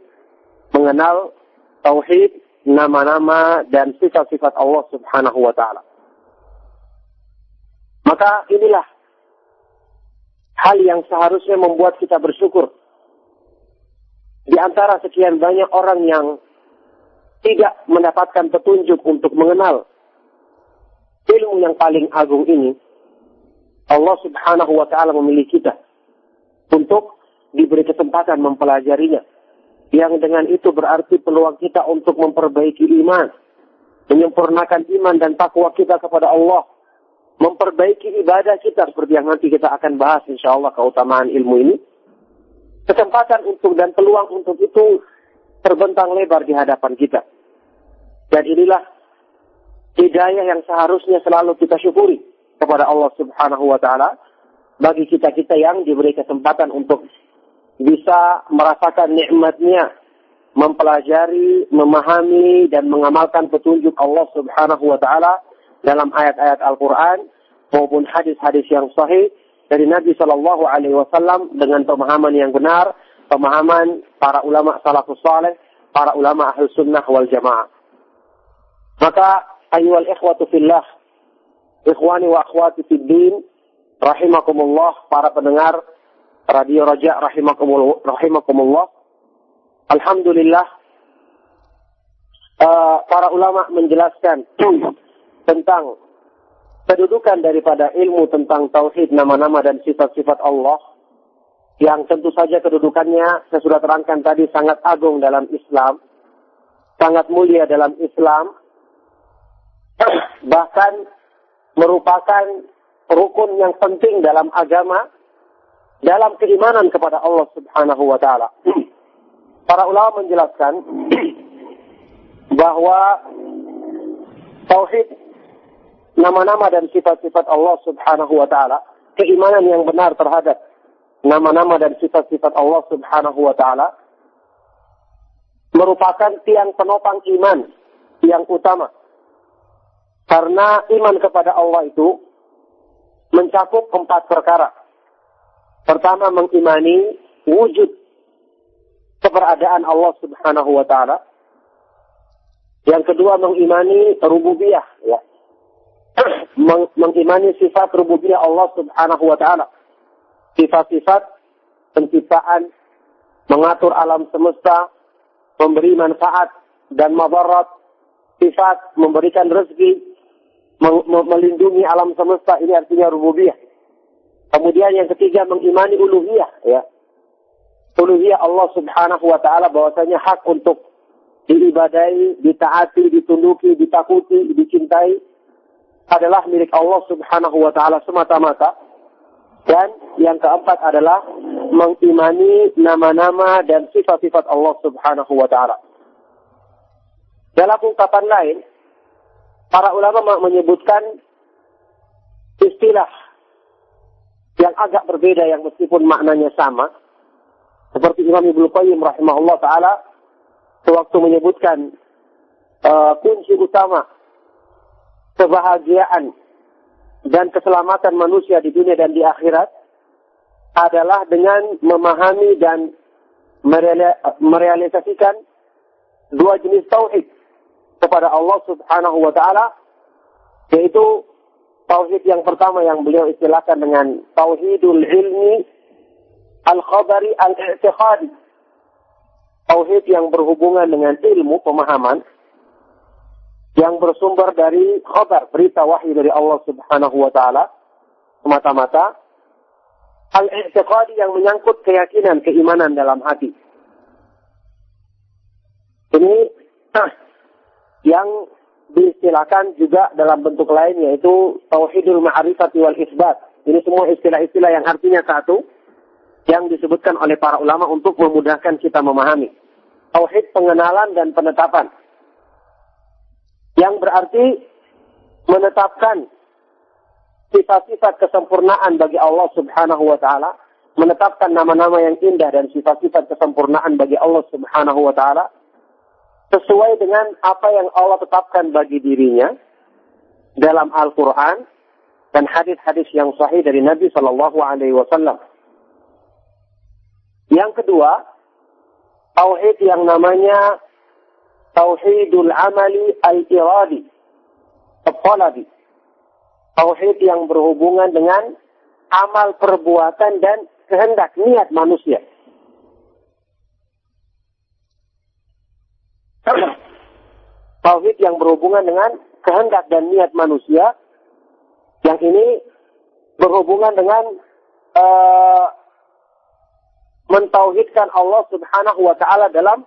mengenal tauhid, nama-nama dan sifat-sifat Allah Subhanahu wa taala. Maka inilah hal yang seharusnya membuat kita bersyukur. Di antara sekian banyak orang yang tidak mendapatkan petunjuk untuk mengenal ilmu yang paling agung ini, Allah Subhanahu wa taala memilih kita untuk diberi kesempatan mempelajarinya. Yang dengan itu berarti peluang kita untuk memperbaiki iman, menyempurnakan iman dan takwa kita kepada Allah memperbaiki ibadah kita seperti yang nanti kita akan bahas insya Allah keutamaan ilmu ini. Kesempatan untuk dan peluang untuk itu terbentang lebar di hadapan kita. Dan inilah hidayah yang seharusnya selalu kita syukuri kepada Allah Subhanahu wa taala bagi kita-kita yang diberi kesempatan untuk bisa merasakan nikmatnya mempelajari, memahami dan mengamalkan petunjuk Allah Subhanahu wa taala dalam ayat-ayat Al-Qur'an maupun hadis-hadis yang sahih dari Nabi Shallallahu alaihi wasallam dengan pemahaman yang benar, pemahaman para ulama salafus saleh, para ulama ahli sunnah wal jamaah. Maka ayyuhal ikhwatu fillah, ikhwani wa akhwati fid din, rahimakumullah para pendengar Radio Raja rahimakumullah, rahimakumullah Alhamdulillah uh, para ulama menjelaskan tentang kedudukan daripada ilmu tentang tauhid nama-nama dan sifat-sifat Allah yang tentu saja kedudukannya saya sudah terangkan tadi sangat agung dalam Islam, sangat mulia dalam Islam, (clears throat) bahkan merupakan rukun yang penting dalam agama, dalam keimanan kepada Allah Subhanahu wa taala. (clears throat) para ulama menjelaskan (clears throat) bahwa tauhid nama-nama dan sifat-sifat Allah Subhanahu wa taala, keimanan yang benar terhadap nama-nama dan sifat-sifat Allah Subhanahu wa taala merupakan tiang penopang iman yang utama. Karena iman kepada Allah itu mencakup empat perkara. Pertama mengimani wujud keberadaan Allah Subhanahu wa taala. Yang kedua mengimani rububiyah ya. Meng mengimani sifat rububiyah Allah Subhanahu wa taala. Sifat-sifat penciptaan, mengatur alam semesta, memberi manfaat dan madarat, sifat memberikan rezeki, melindungi alam semesta ini artinya rububiyah. Kemudian yang ketiga mengimani uluhiyah ya uluhiyah Allah Subhanahu wa taala bahwasanya hak untuk diibadai, ditaati, ditunduki, ditakuti, dicintai adalah milik Allah Subhanahu wa taala semata-mata. Dan yang keempat adalah mengimani nama-nama dan sifat-sifat Allah Subhanahu wa taala. Dalam ungkapan lain, para ulama menyebutkan istilah yang agak berbeda yang meskipun maknanya sama, seperti Imam Ibnu Qayyim rahimahullah taala sewaktu menyebutkan uh, kunci utama kebahagiaan dan keselamatan manusia di dunia dan di akhirat adalah dengan memahami dan merealisasikan dua jenis tauhid kepada Allah Subhanahu wa taala yaitu tauhid yang pertama yang beliau istilahkan dengan tauhidul ilmi al-khabari al-i'tiqadi. Tauhid yang berhubungan dengan ilmu, pemahaman, yang bersumber dari khabar, berita wahyu dari Allah subhanahu wa ta'ala, semata-mata, al-i'tiqadi yang menyangkut keyakinan, keimanan dalam hati. Ini nah, yang diistilahkan juga dalam bentuk lain yaitu tauhidul ma'rifati wal isbat. Ini semua istilah-istilah yang artinya satu, yang disebutkan oleh para ulama untuk memudahkan kita memahami. Tauhid pengenalan dan penetapan. Yang berarti menetapkan sifat-sifat kesempurnaan bagi Allah Subhanahu wa taala, menetapkan nama-nama yang indah dan sifat-sifat kesempurnaan bagi Allah Subhanahu wa taala sesuai dengan apa yang Allah tetapkan bagi dirinya dalam Al-Qur'an dan hadis-hadis yang sahih dari Nabi Shallallahu alaihi wasallam. Yang kedua, tauhid yang namanya tauhidul amali al-iradi. Tauhid yang berhubungan dengan amal perbuatan dan kehendak niat manusia. Tauhid yang berhubungan dengan kehendak dan niat manusia, yang ini berhubungan dengan uh, mentauhidkan Allah Subhanahu wa taala dalam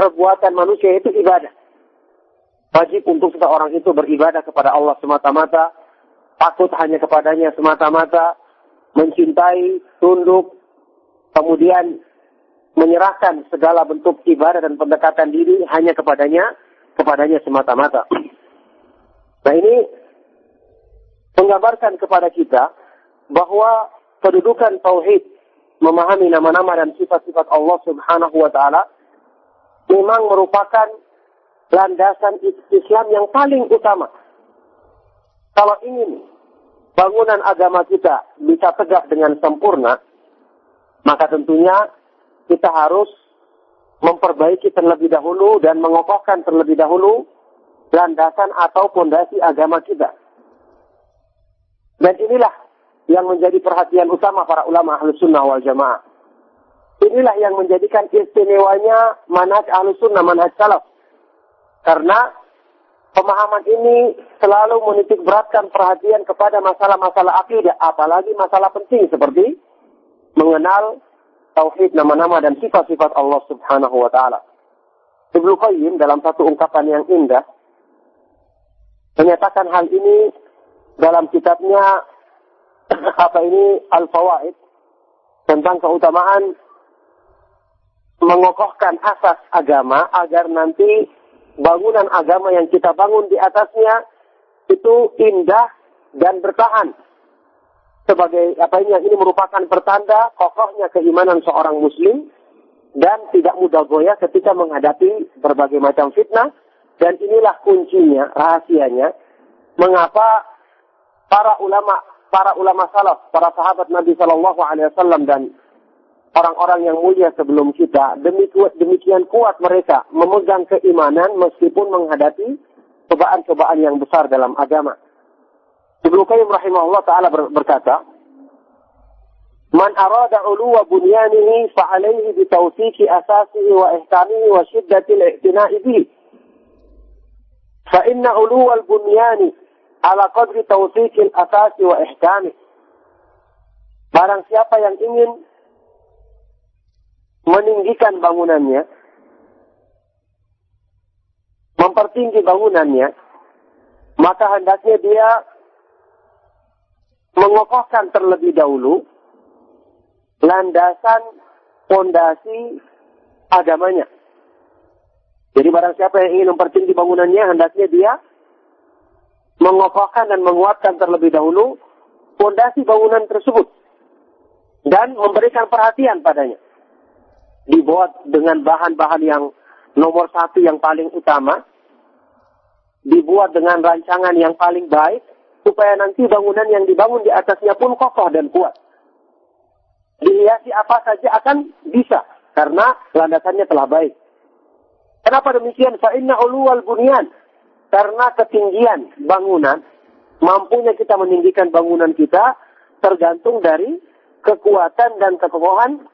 perbuatan manusia itu ibadah. Wajib untuk seseorang itu beribadah kepada Allah semata-mata, takut hanya kepadanya semata-mata, mencintai, tunduk, kemudian menyerahkan segala bentuk ibadah dan pendekatan diri hanya kepadanya, kepadanya semata-mata. Nah ini menggambarkan kepada kita bahwa kedudukan tauhid memahami nama-nama dan sifat-sifat Allah Subhanahu wa taala memang merupakan landasan Islam yang paling utama. Kalau ingin bangunan agama kita bisa tegak dengan sempurna, maka tentunya kita harus memperbaiki terlebih dahulu dan mengokohkan terlebih dahulu landasan atau fondasi agama kita. Dan inilah yang menjadi perhatian utama para ulama ahlus sunnah wal jamaah. Inilah yang menjadikan istimewanya manhaj ahlus sunnah, manhaj salaf. Karena pemahaman ini selalu menitik beratkan perhatian kepada masalah-masalah akidah, apalagi masalah penting seperti mengenal tauhid nama-nama dan sifat-sifat Allah Subhanahu wa taala. Ibnu Qayyim dalam satu ungkapan yang indah menyatakan hal ini dalam kitabnya (clears throat) apa ini Al-Fawaid tentang keutamaan mengokohkan asas agama agar nanti bangunan agama yang kita bangun di atasnya itu indah dan bertahan. Sebagai apa ini ini merupakan pertanda kokohnya keimanan seorang muslim dan tidak mudah goyah ketika menghadapi berbagai macam fitnah. Dan inilah kuncinya rahasianya mengapa para ulama para ulama salaf para sahabat Nabi Shallallahu Alaihi Wasallam dan orang-orang yang mulia sebelum kita demikian kuat mereka memegang keimanan meskipun menghadapi cobaan-cobaan yang besar dalam agama. Ibnu Qayyim rahimahullah taala berkata, "Man arada uluwa bunyanihi fa alayhi bi tawfiqi asasihi wa ihkamihi wa shiddati al-i'tina'i bihi." Fa inna uluwa al-bunyani ala qadri tawfiqi al-asasi wa ihkamihi. Barang siapa yang ingin meninggikan bangunannya, mempertinggi bangunannya, maka hendaknya dia mengokohkan terlebih dahulu landasan fondasi agamanya. Jadi barang siapa yang ingin mempertinggi bangunannya, hendaknya dia mengokohkan dan menguatkan terlebih dahulu fondasi bangunan tersebut dan memberikan perhatian padanya. Dibuat dengan bahan-bahan yang nomor satu yang paling utama, dibuat dengan rancangan yang paling baik, supaya nanti bangunan yang dibangun di atasnya pun kokoh dan kuat. Dihiasi apa saja akan bisa karena landasannya telah baik. Kenapa demikian? Fa inna uluwal bunyan. Karena ketinggian bangunan, mampunya kita meninggikan bangunan kita tergantung dari kekuatan dan kekokohan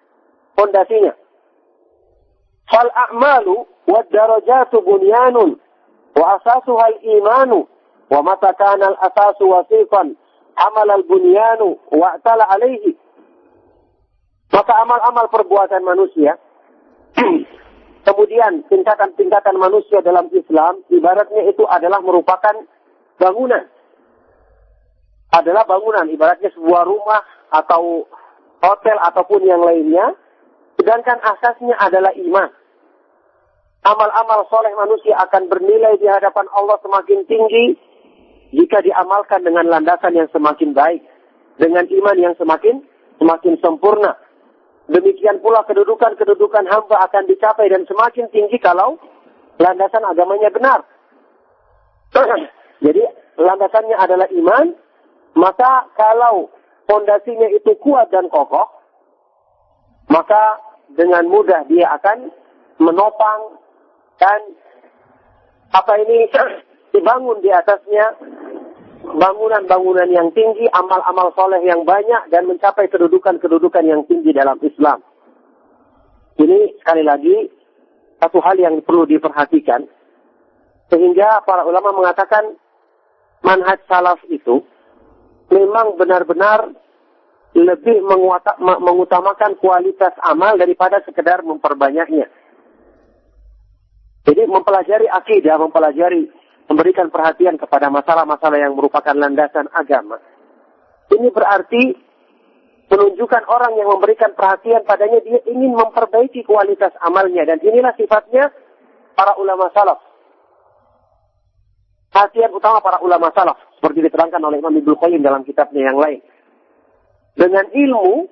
fondasinya. Fal a'malu wa darajatu bunyanun wa asasuha al-imanu Wa mata kana al-asasu wasiqan amal al-bunyanu wa ta'ala alaihi. Maka amal-amal perbuatan manusia (clears throat) kemudian tingkatan-tingkatan manusia dalam Islam ibaratnya itu adalah merupakan bangunan. Adalah bangunan ibaratnya sebuah rumah atau hotel ataupun yang lainnya sedangkan asasnya adalah iman. Amal-amal soleh manusia akan bernilai di hadapan Allah semakin tinggi jika diamalkan dengan landasan yang semakin baik, dengan iman yang semakin semakin sempurna. Demikian pula kedudukan-kedudukan hamba akan dicapai dan semakin tinggi kalau landasan agamanya benar. (clears throat) Jadi landasannya adalah iman, maka kalau fondasinya itu kuat dan kokoh, maka dengan mudah dia akan menopang dan apa ini (clears throat) dibangun di atasnya bangunan-bangunan yang tinggi, amal-amal soleh yang banyak, dan mencapai kedudukan-kedudukan yang tinggi dalam Islam. Ini sekali lagi satu hal yang perlu diperhatikan. Sehingga para ulama mengatakan manhaj salaf itu memang benar-benar lebih mengutamakan kualitas amal daripada sekedar memperbanyaknya. Jadi mempelajari akidah, mempelajari memberikan perhatian kepada masalah-masalah yang merupakan landasan agama. Ini berarti menunjukkan orang yang memberikan perhatian padanya dia ingin memperbaiki kualitas amalnya dan inilah sifatnya para ulama salaf. perhatian utama para ulama salaf seperti diterangkan oleh Imam Ibnu Qayyim dalam kitabnya yang lain. Dengan ilmu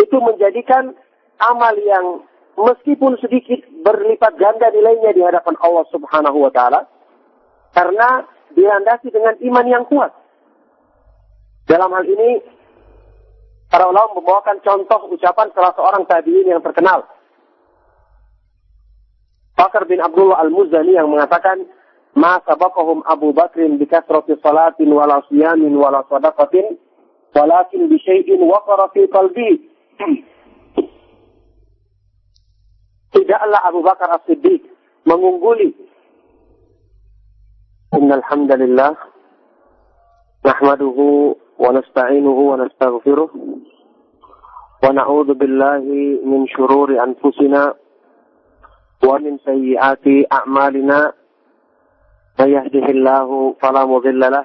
itu menjadikan amal yang meskipun sedikit berlipat ganda nilainya di hadapan Allah Subhanahu wa taala karena dilandasi dengan iman yang kuat. Dalam hal ini para ulama membawakan contoh ucapan salah seorang tabi'in yang terkenal. Bakar bin Abdullah Al-Muzani yang mengatakan ma sabaqahum Abu Bakrin bi kasrati salatin wala siyamin wala sadaqatin bi syai'in waqara fi qalbi Tidaklah Abu Bakar As-Siddiq mengungguli Innal hamdalillah nahmaduhu wa nasta'inuhu wa nastaghfiruh wa na'udzu billahi min shururi anfusina wa min sayyiati a'malina يهده الله فلا مضل له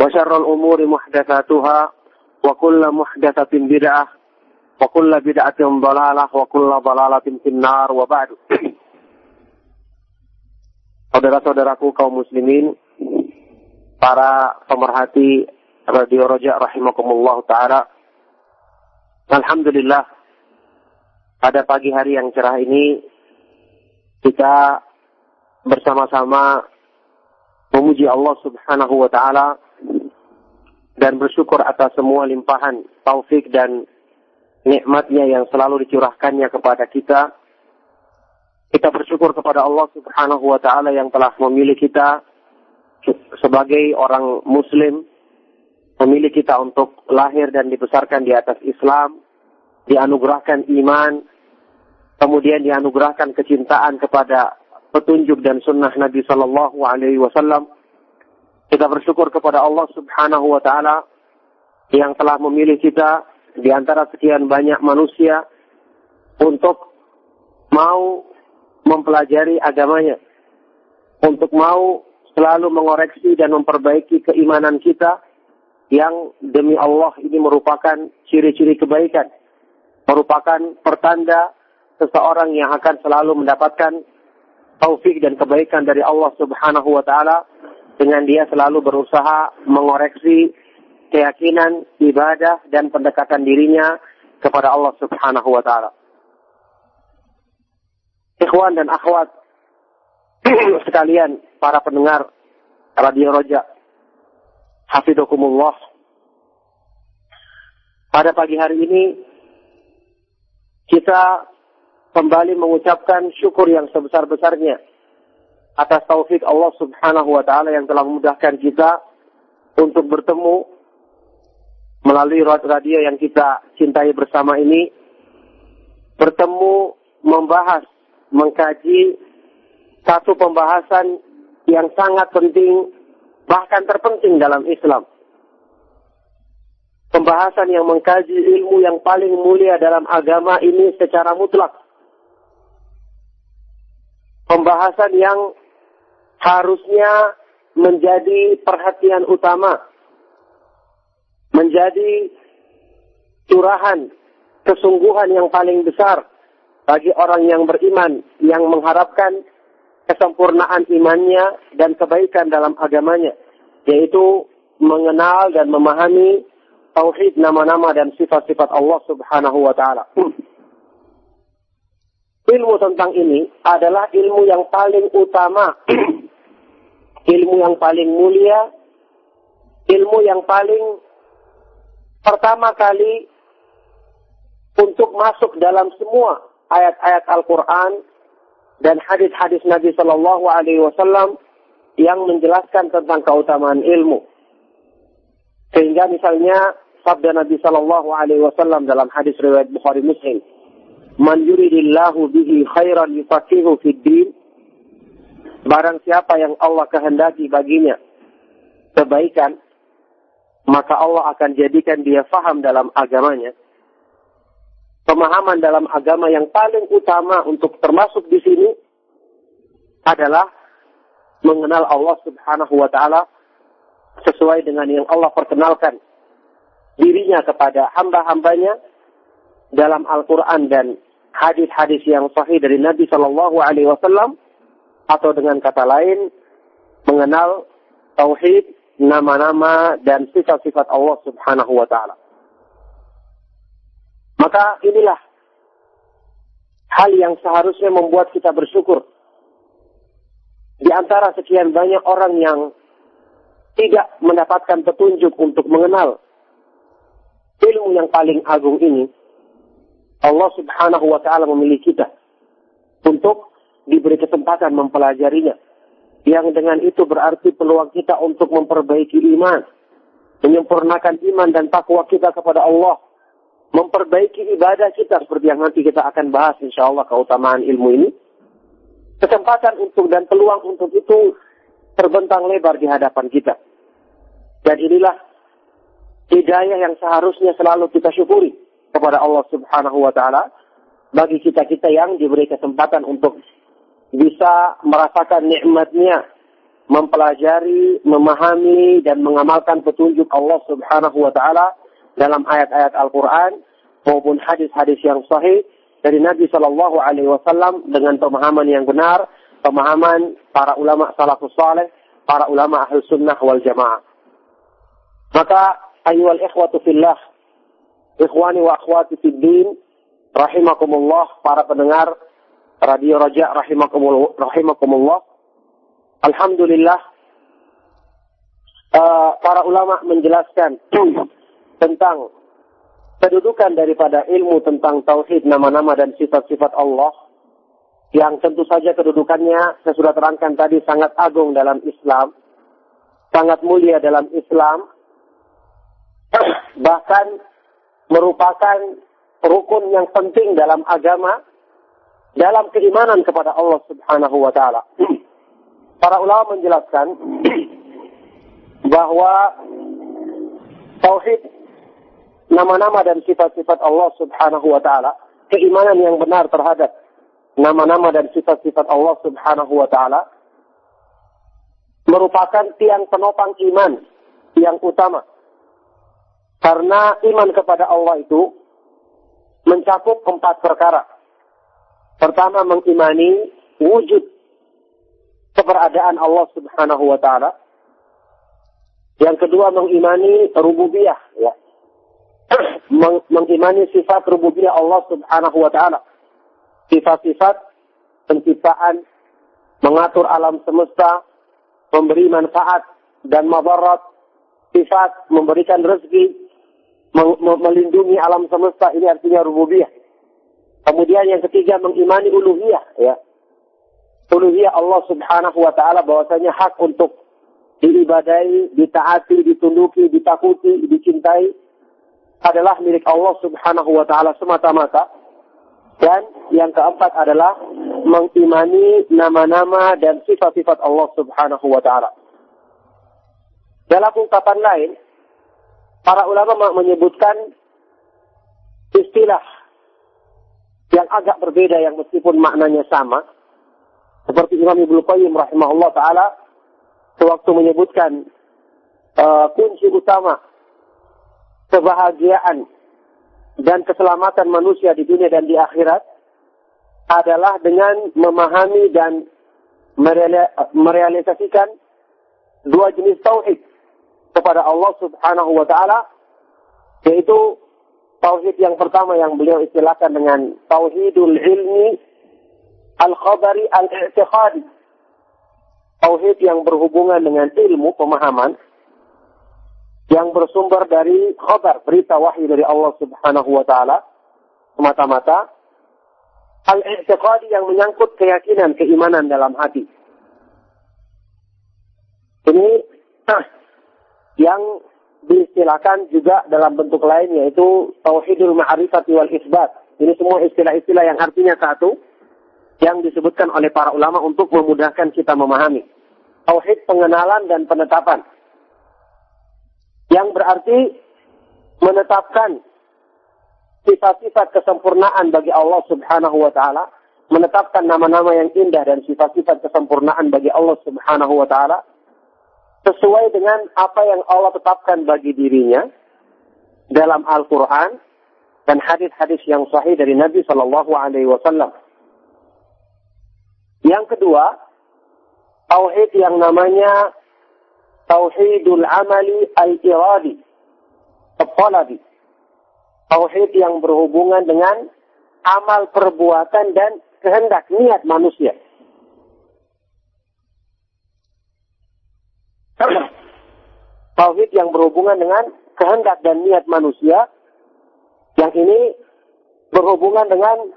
وشر الأمور محدثاتها وكل محدثة بدعة وكل بدعة ضلالة وكل ضلالة في النار وبعد Saudara-saudaraku kaum muslimin, para pemerhati Radio Roja rahimakumullah taala. Alhamdulillah pada pagi hari yang cerah ini kita bersama-sama memuji Allah Subhanahu wa taala dan bersyukur atas semua limpahan taufik dan nikmatnya yang selalu dicurahkannya kepada kita kita bersyukur kepada Allah Subhanahu wa taala yang telah memilih kita sebagai orang muslim, memilih kita untuk lahir dan dibesarkan di atas Islam, dianugerahkan iman, kemudian dianugerahkan kecintaan kepada petunjuk dan sunnah Nabi Sallallahu Alaihi Wasallam. Kita bersyukur kepada Allah Subhanahu Wa Taala yang telah memilih kita di antara sekian banyak manusia untuk mau mempelajari agamanya, untuk mau selalu mengoreksi dan memperbaiki keimanan kita yang demi Allah ini merupakan ciri-ciri kebaikan, merupakan pertanda seseorang yang akan selalu mendapatkan taufik dan kebaikan dari Allah Subhanahu wa taala dengan dia selalu berusaha mengoreksi keyakinan, ibadah dan pendekatan dirinya kepada Allah Subhanahu wa taala. Ikhwan dan akhwat (clears throat) sekalian para pendengar Radio Roja Hafidukumullah pada pagi hari ini kita kembali mengucapkan syukur yang sebesar-besarnya atas taufik Allah Subhanahu wa taala yang telah memudahkan kita untuk bertemu melalui radio yang kita cintai bersama ini bertemu membahas mengkaji satu pembahasan yang sangat penting, bahkan terpenting dalam Islam. Pembahasan yang mengkaji ilmu yang paling mulia dalam agama ini secara mutlak. Pembahasan yang harusnya menjadi perhatian utama. Menjadi curahan kesungguhan yang paling besar bagi orang yang beriman yang mengharapkan kesempurnaan imannya dan kebaikan dalam agamanya yaitu mengenal dan memahami tauhid nama-nama dan sifat-sifat Allah Subhanahu wa taala. ilmu tentang ini adalah ilmu yang paling utama, (clears throat) ilmu yang paling mulia ilmu yang paling pertama kali untuk masuk dalam semua ayat-ayat Al-Quran dan hadis-hadis Nabi Shallallahu Alaihi Wasallam yang menjelaskan tentang keutamaan ilmu. Sehingga misalnya sabda Nabi Shallallahu Alaihi Wasallam dalam hadis riwayat Bukhari Muslim, "Man yuridillahu bihi khairan yufaqihu fid din." Barang siapa yang Allah kehendaki baginya kebaikan, maka Allah akan jadikan dia faham dalam agamanya pemahaman dalam agama yang paling utama untuk termasuk di sini adalah mengenal Allah Subhanahu wa taala sesuai dengan yang Allah perkenalkan dirinya kepada hamba-hambanya dalam Al-Qur'an dan hadis-hadis yang sahih dari Nabi Shallallahu alaihi wasallam atau dengan kata lain mengenal tauhid, nama-nama dan sifat-sifat Allah Subhanahu wa taala. Maka inilah hal yang seharusnya membuat kita bersyukur. Di antara sekian banyak orang yang tidak mendapatkan petunjuk untuk mengenal ilmu yang paling agung ini, Allah Subhanahu wa taala memilih kita untuk diberi kesempatan mempelajarinya. Yang dengan itu berarti peluang kita untuk memperbaiki iman, menyempurnakan iman dan takwa kita kepada Allah memperbaiki ibadah kita seperti yang nanti kita akan bahas insya Allah keutamaan ilmu ini. Kesempatan untuk dan peluang untuk itu terbentang lebar di hadapan kita. Dan inilah hidayah yang seharusnya selalu kita syukuri kepada Allah Subhanahu wa taala bagi kita-kita yang diberi kesempatan untuk bisa merasakan nikmatnya mempelajari, memahami dan mengamalkan petunjuk Allah Subhanahu wa taala dalam ayat-ayat Al-Quran maupun hadis-hadis yang sahih dari Nabi Shallallahu Alaihi Wasallam dengan pemahaman yang benar, pemahaman para ulama salafus saleh, para ulama ahli sunnah wal jamaah. Maka ayyuhal ikhwatu fillah, ikhwani wa akhwati fid din, rahimakumullah para pendengar Radio Raja rahimakumullah. Alhamdulillah uh, para ulama menjelaskan tentang kedudukan daripada ilmu tentang tauhid nama-nama dan sifat-sifat Allah yang tentu saja kedudukannya saya sudah terangkan tadi sangat agung dalam Islam, sangat mulia dalam Islam, (clears throat) bahkan merupakan rukun yang penting dalam agama, dalam keimanan kepada Allah Subhanahu wa taala. (clears throat) Para ulama menjelaskan (clears throat) bahwa tauhid nama-nama dan sifat-sifat Allah Subhanahu wa taala, keimanan yang benar terhadap nama-nama dan sifat-sifat Allah Subhanahu wa taala merupakan tiang penopang iman yang utama. Karena iman kepada Allah itu mencakup empat perkara. Pertama mengimani wujud keberadaan Allah Subhanahu wa taala. Yang kedua mengimani rububiyah ya (clears throat) mengimani sifat rububiyah Allah Subhanahu wa taala. Sifat-sifat penciptaan, mengatur alam semesta, memberi manfaat dan madarat, sifat memberikan rezeki, melindungi alam semesta ini artinya rububiyah. Kemudian yang ketiga mengimani uluhiyah ya. Uluhiyah Allah Subhanahu wa taala bahwasanya hak untuk diibadai, ditaati, ditunduki, ditakuti, dicintai adalah milik Allah Subhanahu wa taala semata-mata. Dan yang keempat adalah mengimani nama-nama dan sifat-sifat Allah Subhanahu wa taala. Dalam ungkapan lain, para ulama menyebutkan istilah yang agak berbeda yang meskipun maknanya sama. Seperti Imam Ibnu Qayyim rahimahullah taala sewaktu menyebutkan uh, kunci utama kebahagiaan dan keselamatan manusia di dunia dan di akhirat adalah dengan memahami dan merealisasikan dua jenis tauhid kepada Allah Subhanahu wa taala yaitu tauhid yang pertama yang beliau istilahkan dengan tauhidul ilmi al-khabari al-i'tiqadi tauhid yang berhubungan dengan ilmu pemahaman yang bersumber dari khabar, berita wahyu dari Allah Subhanahu wa taala semata-mata al-i'tiqadi yang menyangkut keyakinan, keimanan dalam hati. Ini (clears throat) yang diistilahkan juga dalam bentuk lain yaitu tauhidul ma'rifat wal isbat. Ini semua istilah-istilah yang artinya satu yang disebutkan oleh para ulama untuk memudahkan kita memahami. Tauhid pengenalan dan penetapan. Yang berarti menetapkan sifat-sifat kesempurnaan bagi Allah Subhanahu wa taala, menetapkan nama-nama yang indah dan sifat-sifat kesempurnaan bagi Allah Subhanahu wa taala sesuai dengan apa yang Allah tetapkan bagi dirinya dalam Al-Qur'an dan hadis-hadis yang sahih dari Nabi Shallallahu alaihi wasallam. Yang kedua, tauhid yang namanya tauhidul amali al-iradi, al-talabi. Tauhid yang berhubungan dengan amal perbuatan dan kehendak niat manusia. Tauhid yang berhubungan dengan kehendak dan niat manusia, yang ini berhubungan dengan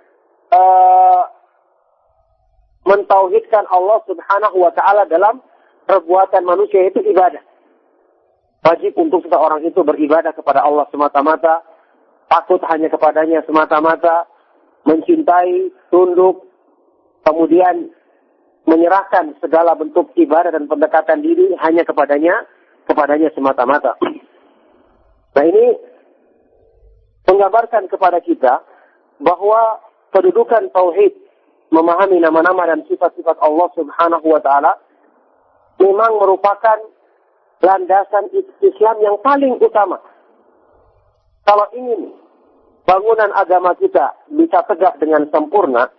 uh, mentauhidkan Allah Subhanahu wa taala dalam perbuatan manusia itu ibadah. Wajib untuk seseorang itu beribadah kepada Allah semata-mata, takut hanya kepadanya semata-mata, mencintai, tunduk, kemudian menyerahkan segala bentuk ibadah dan pendekatan diri hanya kepadanya, kepadanya semata-mata. Nah ini menggambarkan kepada kita bahwa kedudukan tauhid memahami nama-nama dan sifat-sifat Allah Subhanahu wa taala memang merupakan landasan Islam yang paling utama. Kalau ingin bangunan agama kita bisa tegak dengan sempurna,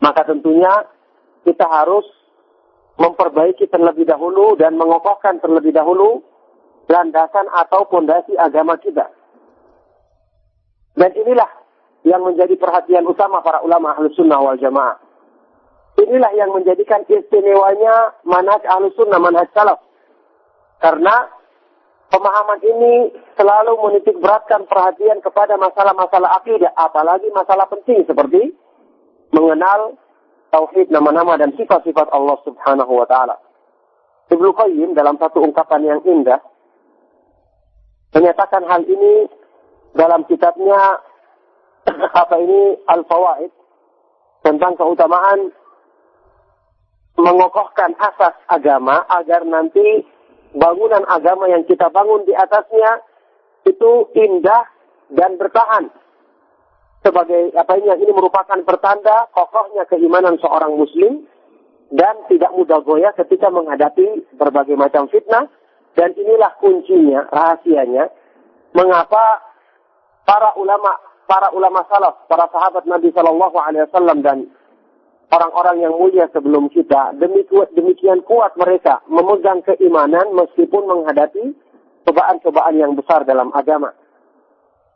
maka tentunya kita harus memperbaiki terlebih dahulu dan mengokohkan terlebih dahulu landasan atau fondasi agama kita. Dan inilah yang menjadi perhatian utama para ulama ahlu sunnah wal jamaah. Inilah yang menjadikan istimewanya manhaj ahlu sunnah, manhaj salaf. Karena pemahaman ini selalu menitik beratkan perhatian kepada masalah-masalah akidah, apalagi masalah penting seperti mengenal tauhid nama-nama dan sifat-sifat Allah Subhanahu wa taala. Ibnu Qayyim dalam satu ungkapan yang indah menyatakan hal ini dalam kitabnya (clears throat) apa ini Al-Fawaid tentang keutamaan mengokohkan asas agama agar nanti bangunan agama yang kita bangun di atasnya itu indah dan bertahan sebagai apa ini ini merupakan pertanda kokohnya keimanan seorang muslim dan tidak mudah goyah ketika menghadapi berbagai macam fitnah. Dan inilah kuncinya rahasianya mengapa para ulama para ulama salaf para sahabat Nabi Shallallahu Alaihi Wasallam dan orang-orang yang mulia sebelum kita demikian demikian kuat mereka memegang keimanan meskipun menghadapi cobaan-cobaan yang besar dalam agama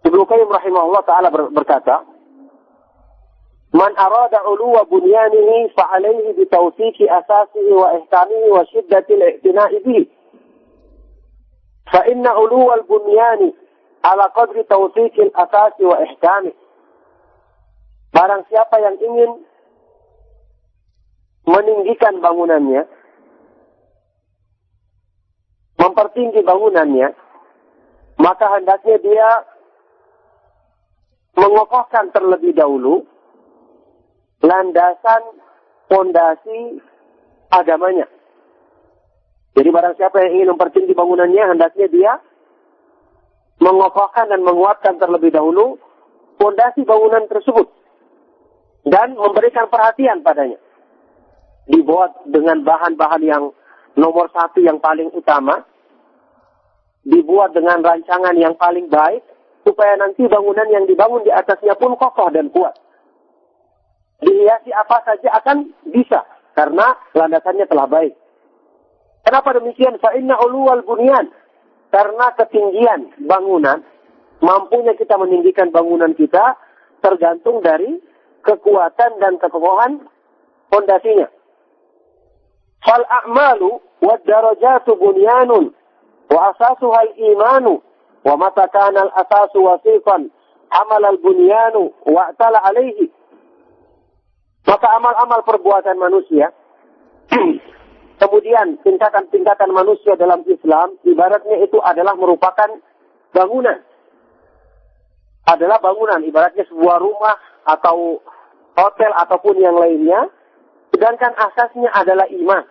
Ibnu Qayyim rahimahullah taala berkata, "Man arada uluwa bunyanihi fa alaihi bi tawfiqi asasihi wa ihkamihi wa shiddati al-i'tina'i bihi." Fa inna uluwa al-bunyani ala qadri tawfiqi al-asasi wa ihkamihi. Barang siapa yang ingin meninggikan bangunannya, mempertinggi bangunannya, maka hendaknya dia mengokohkan terlebih dahulu landasan fondasi agamanya. Jadi barang siapa yang ingin mempertinggi bangunannya, hendaknya dia mengokohkan dan menguatkan terlebih dahulu fondasi bangunan tersebut. Dan memberikan perhatian padanya. Dibuat dengan bahan-bahan yang nomor satu yang paling utama. Dibuat dengan rancangan yang paling baik supaya nanti bangunan yang dibangun di atasnya pun kokoh dan kuat. Dihiasi apa saja akan bisa karena landasannya telah baik. Kenapa demikian? Fa'inna uluwal bunyan. Karena ketinggian bangunan, mampunya kita meninggikan bangunan kita tergantung dari kekuatan dan kekokohan fondasinya. Fal a'malu wa darajatu bunyanun Wa asasuha al-imanu. Kana al-asasu wasifan. Amal al-bunyanu. Wa ta'ala alaihi. Maka amal-amal perbuatan manusia. (clears throat) kemudian tingkatan-tingkatan manusia dalam Islam. Ibaratnya itu adalah merupakan bangunan. Adalah bangunan. Ibaratnya sebuah rumah atau hotel ataupun yang lainnya. Sedangkan asasnya adalah iman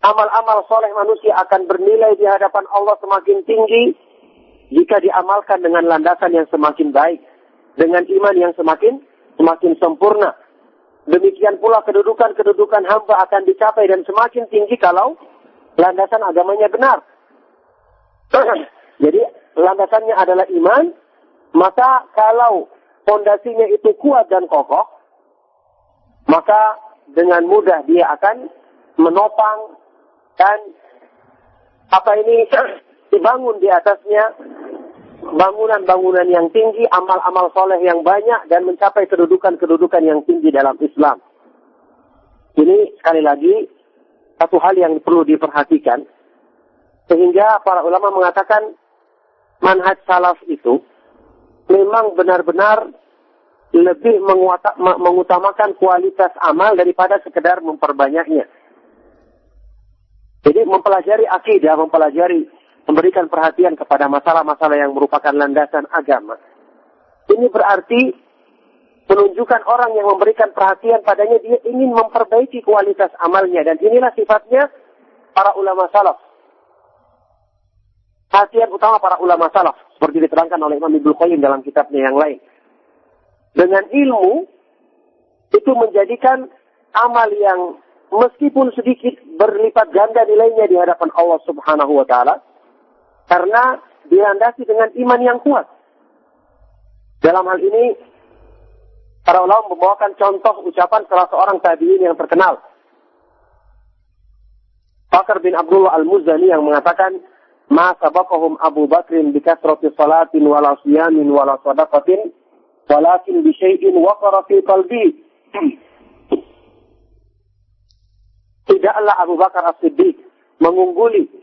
amal-amal soleh manusia akan bernilai di hadapan Allah semakin tinggi jika diamalkan dengan landasan yang semakin baik, dengan iman yang semakin semakin sempurna. Demikian pula kedudukan-kedudukan hamba akan dicapai dan semakin tinggi kalau landasan agamanya benar. (clears throat) Jadi landasannya adalah iman, maka kalau fondasinya itu kuat dan kokoh, maka dengan mudah dia akan menopang dan apa ini (clears throat) dibangun di atasnya bangunan-bangunan yang tinggi, amal-amal soleh yang banyak, dan mencapai kedudukan-kedudukan yang tinggi dalam Islam. Ini sekali lagi satu hal yang perlu diperhatikan, sehingga para ulama mengatakan manhaj salaf itu memang benar-benar lebih mengutamakan kualitas amal daripada sekedar memperbanyaknya. Jadi mempelajari akidah, mempelajari, memberikan perhatian kepada masalah-masalah yang merupakan landasan agama. Ini berarti menunjukkan orang yang memberikan perhatian padanya dia ingin memperbaiki kualitas amalnya dan inilah sifatnya para ulama salaf. Perhatian utama para ulama salaf seperti diterangkan oleh Imam Ibnu Qayyim dalam kitabnya yang lain. Dengan ilmu itu menjadikan amal yang meskipun sedikit berlipat ganda nilainya di hadapan Allah Subhanahu wa taala karena dilandasi dengan iman yang kuat. Dalam hal ini para ulama membawakan contoh ucapan salah seorang tabi'in yang terkenal. Bakar bin Abdullah Al-Muzani yang mengatakan, "Ma sabaqahum Abu Bakrin bi kasrati salatin wala siyamin wala sadaqatin, walakin bi syai'in waqara fi qalbi." Tidaklah Abu Bakar As-Siddiq mengungguli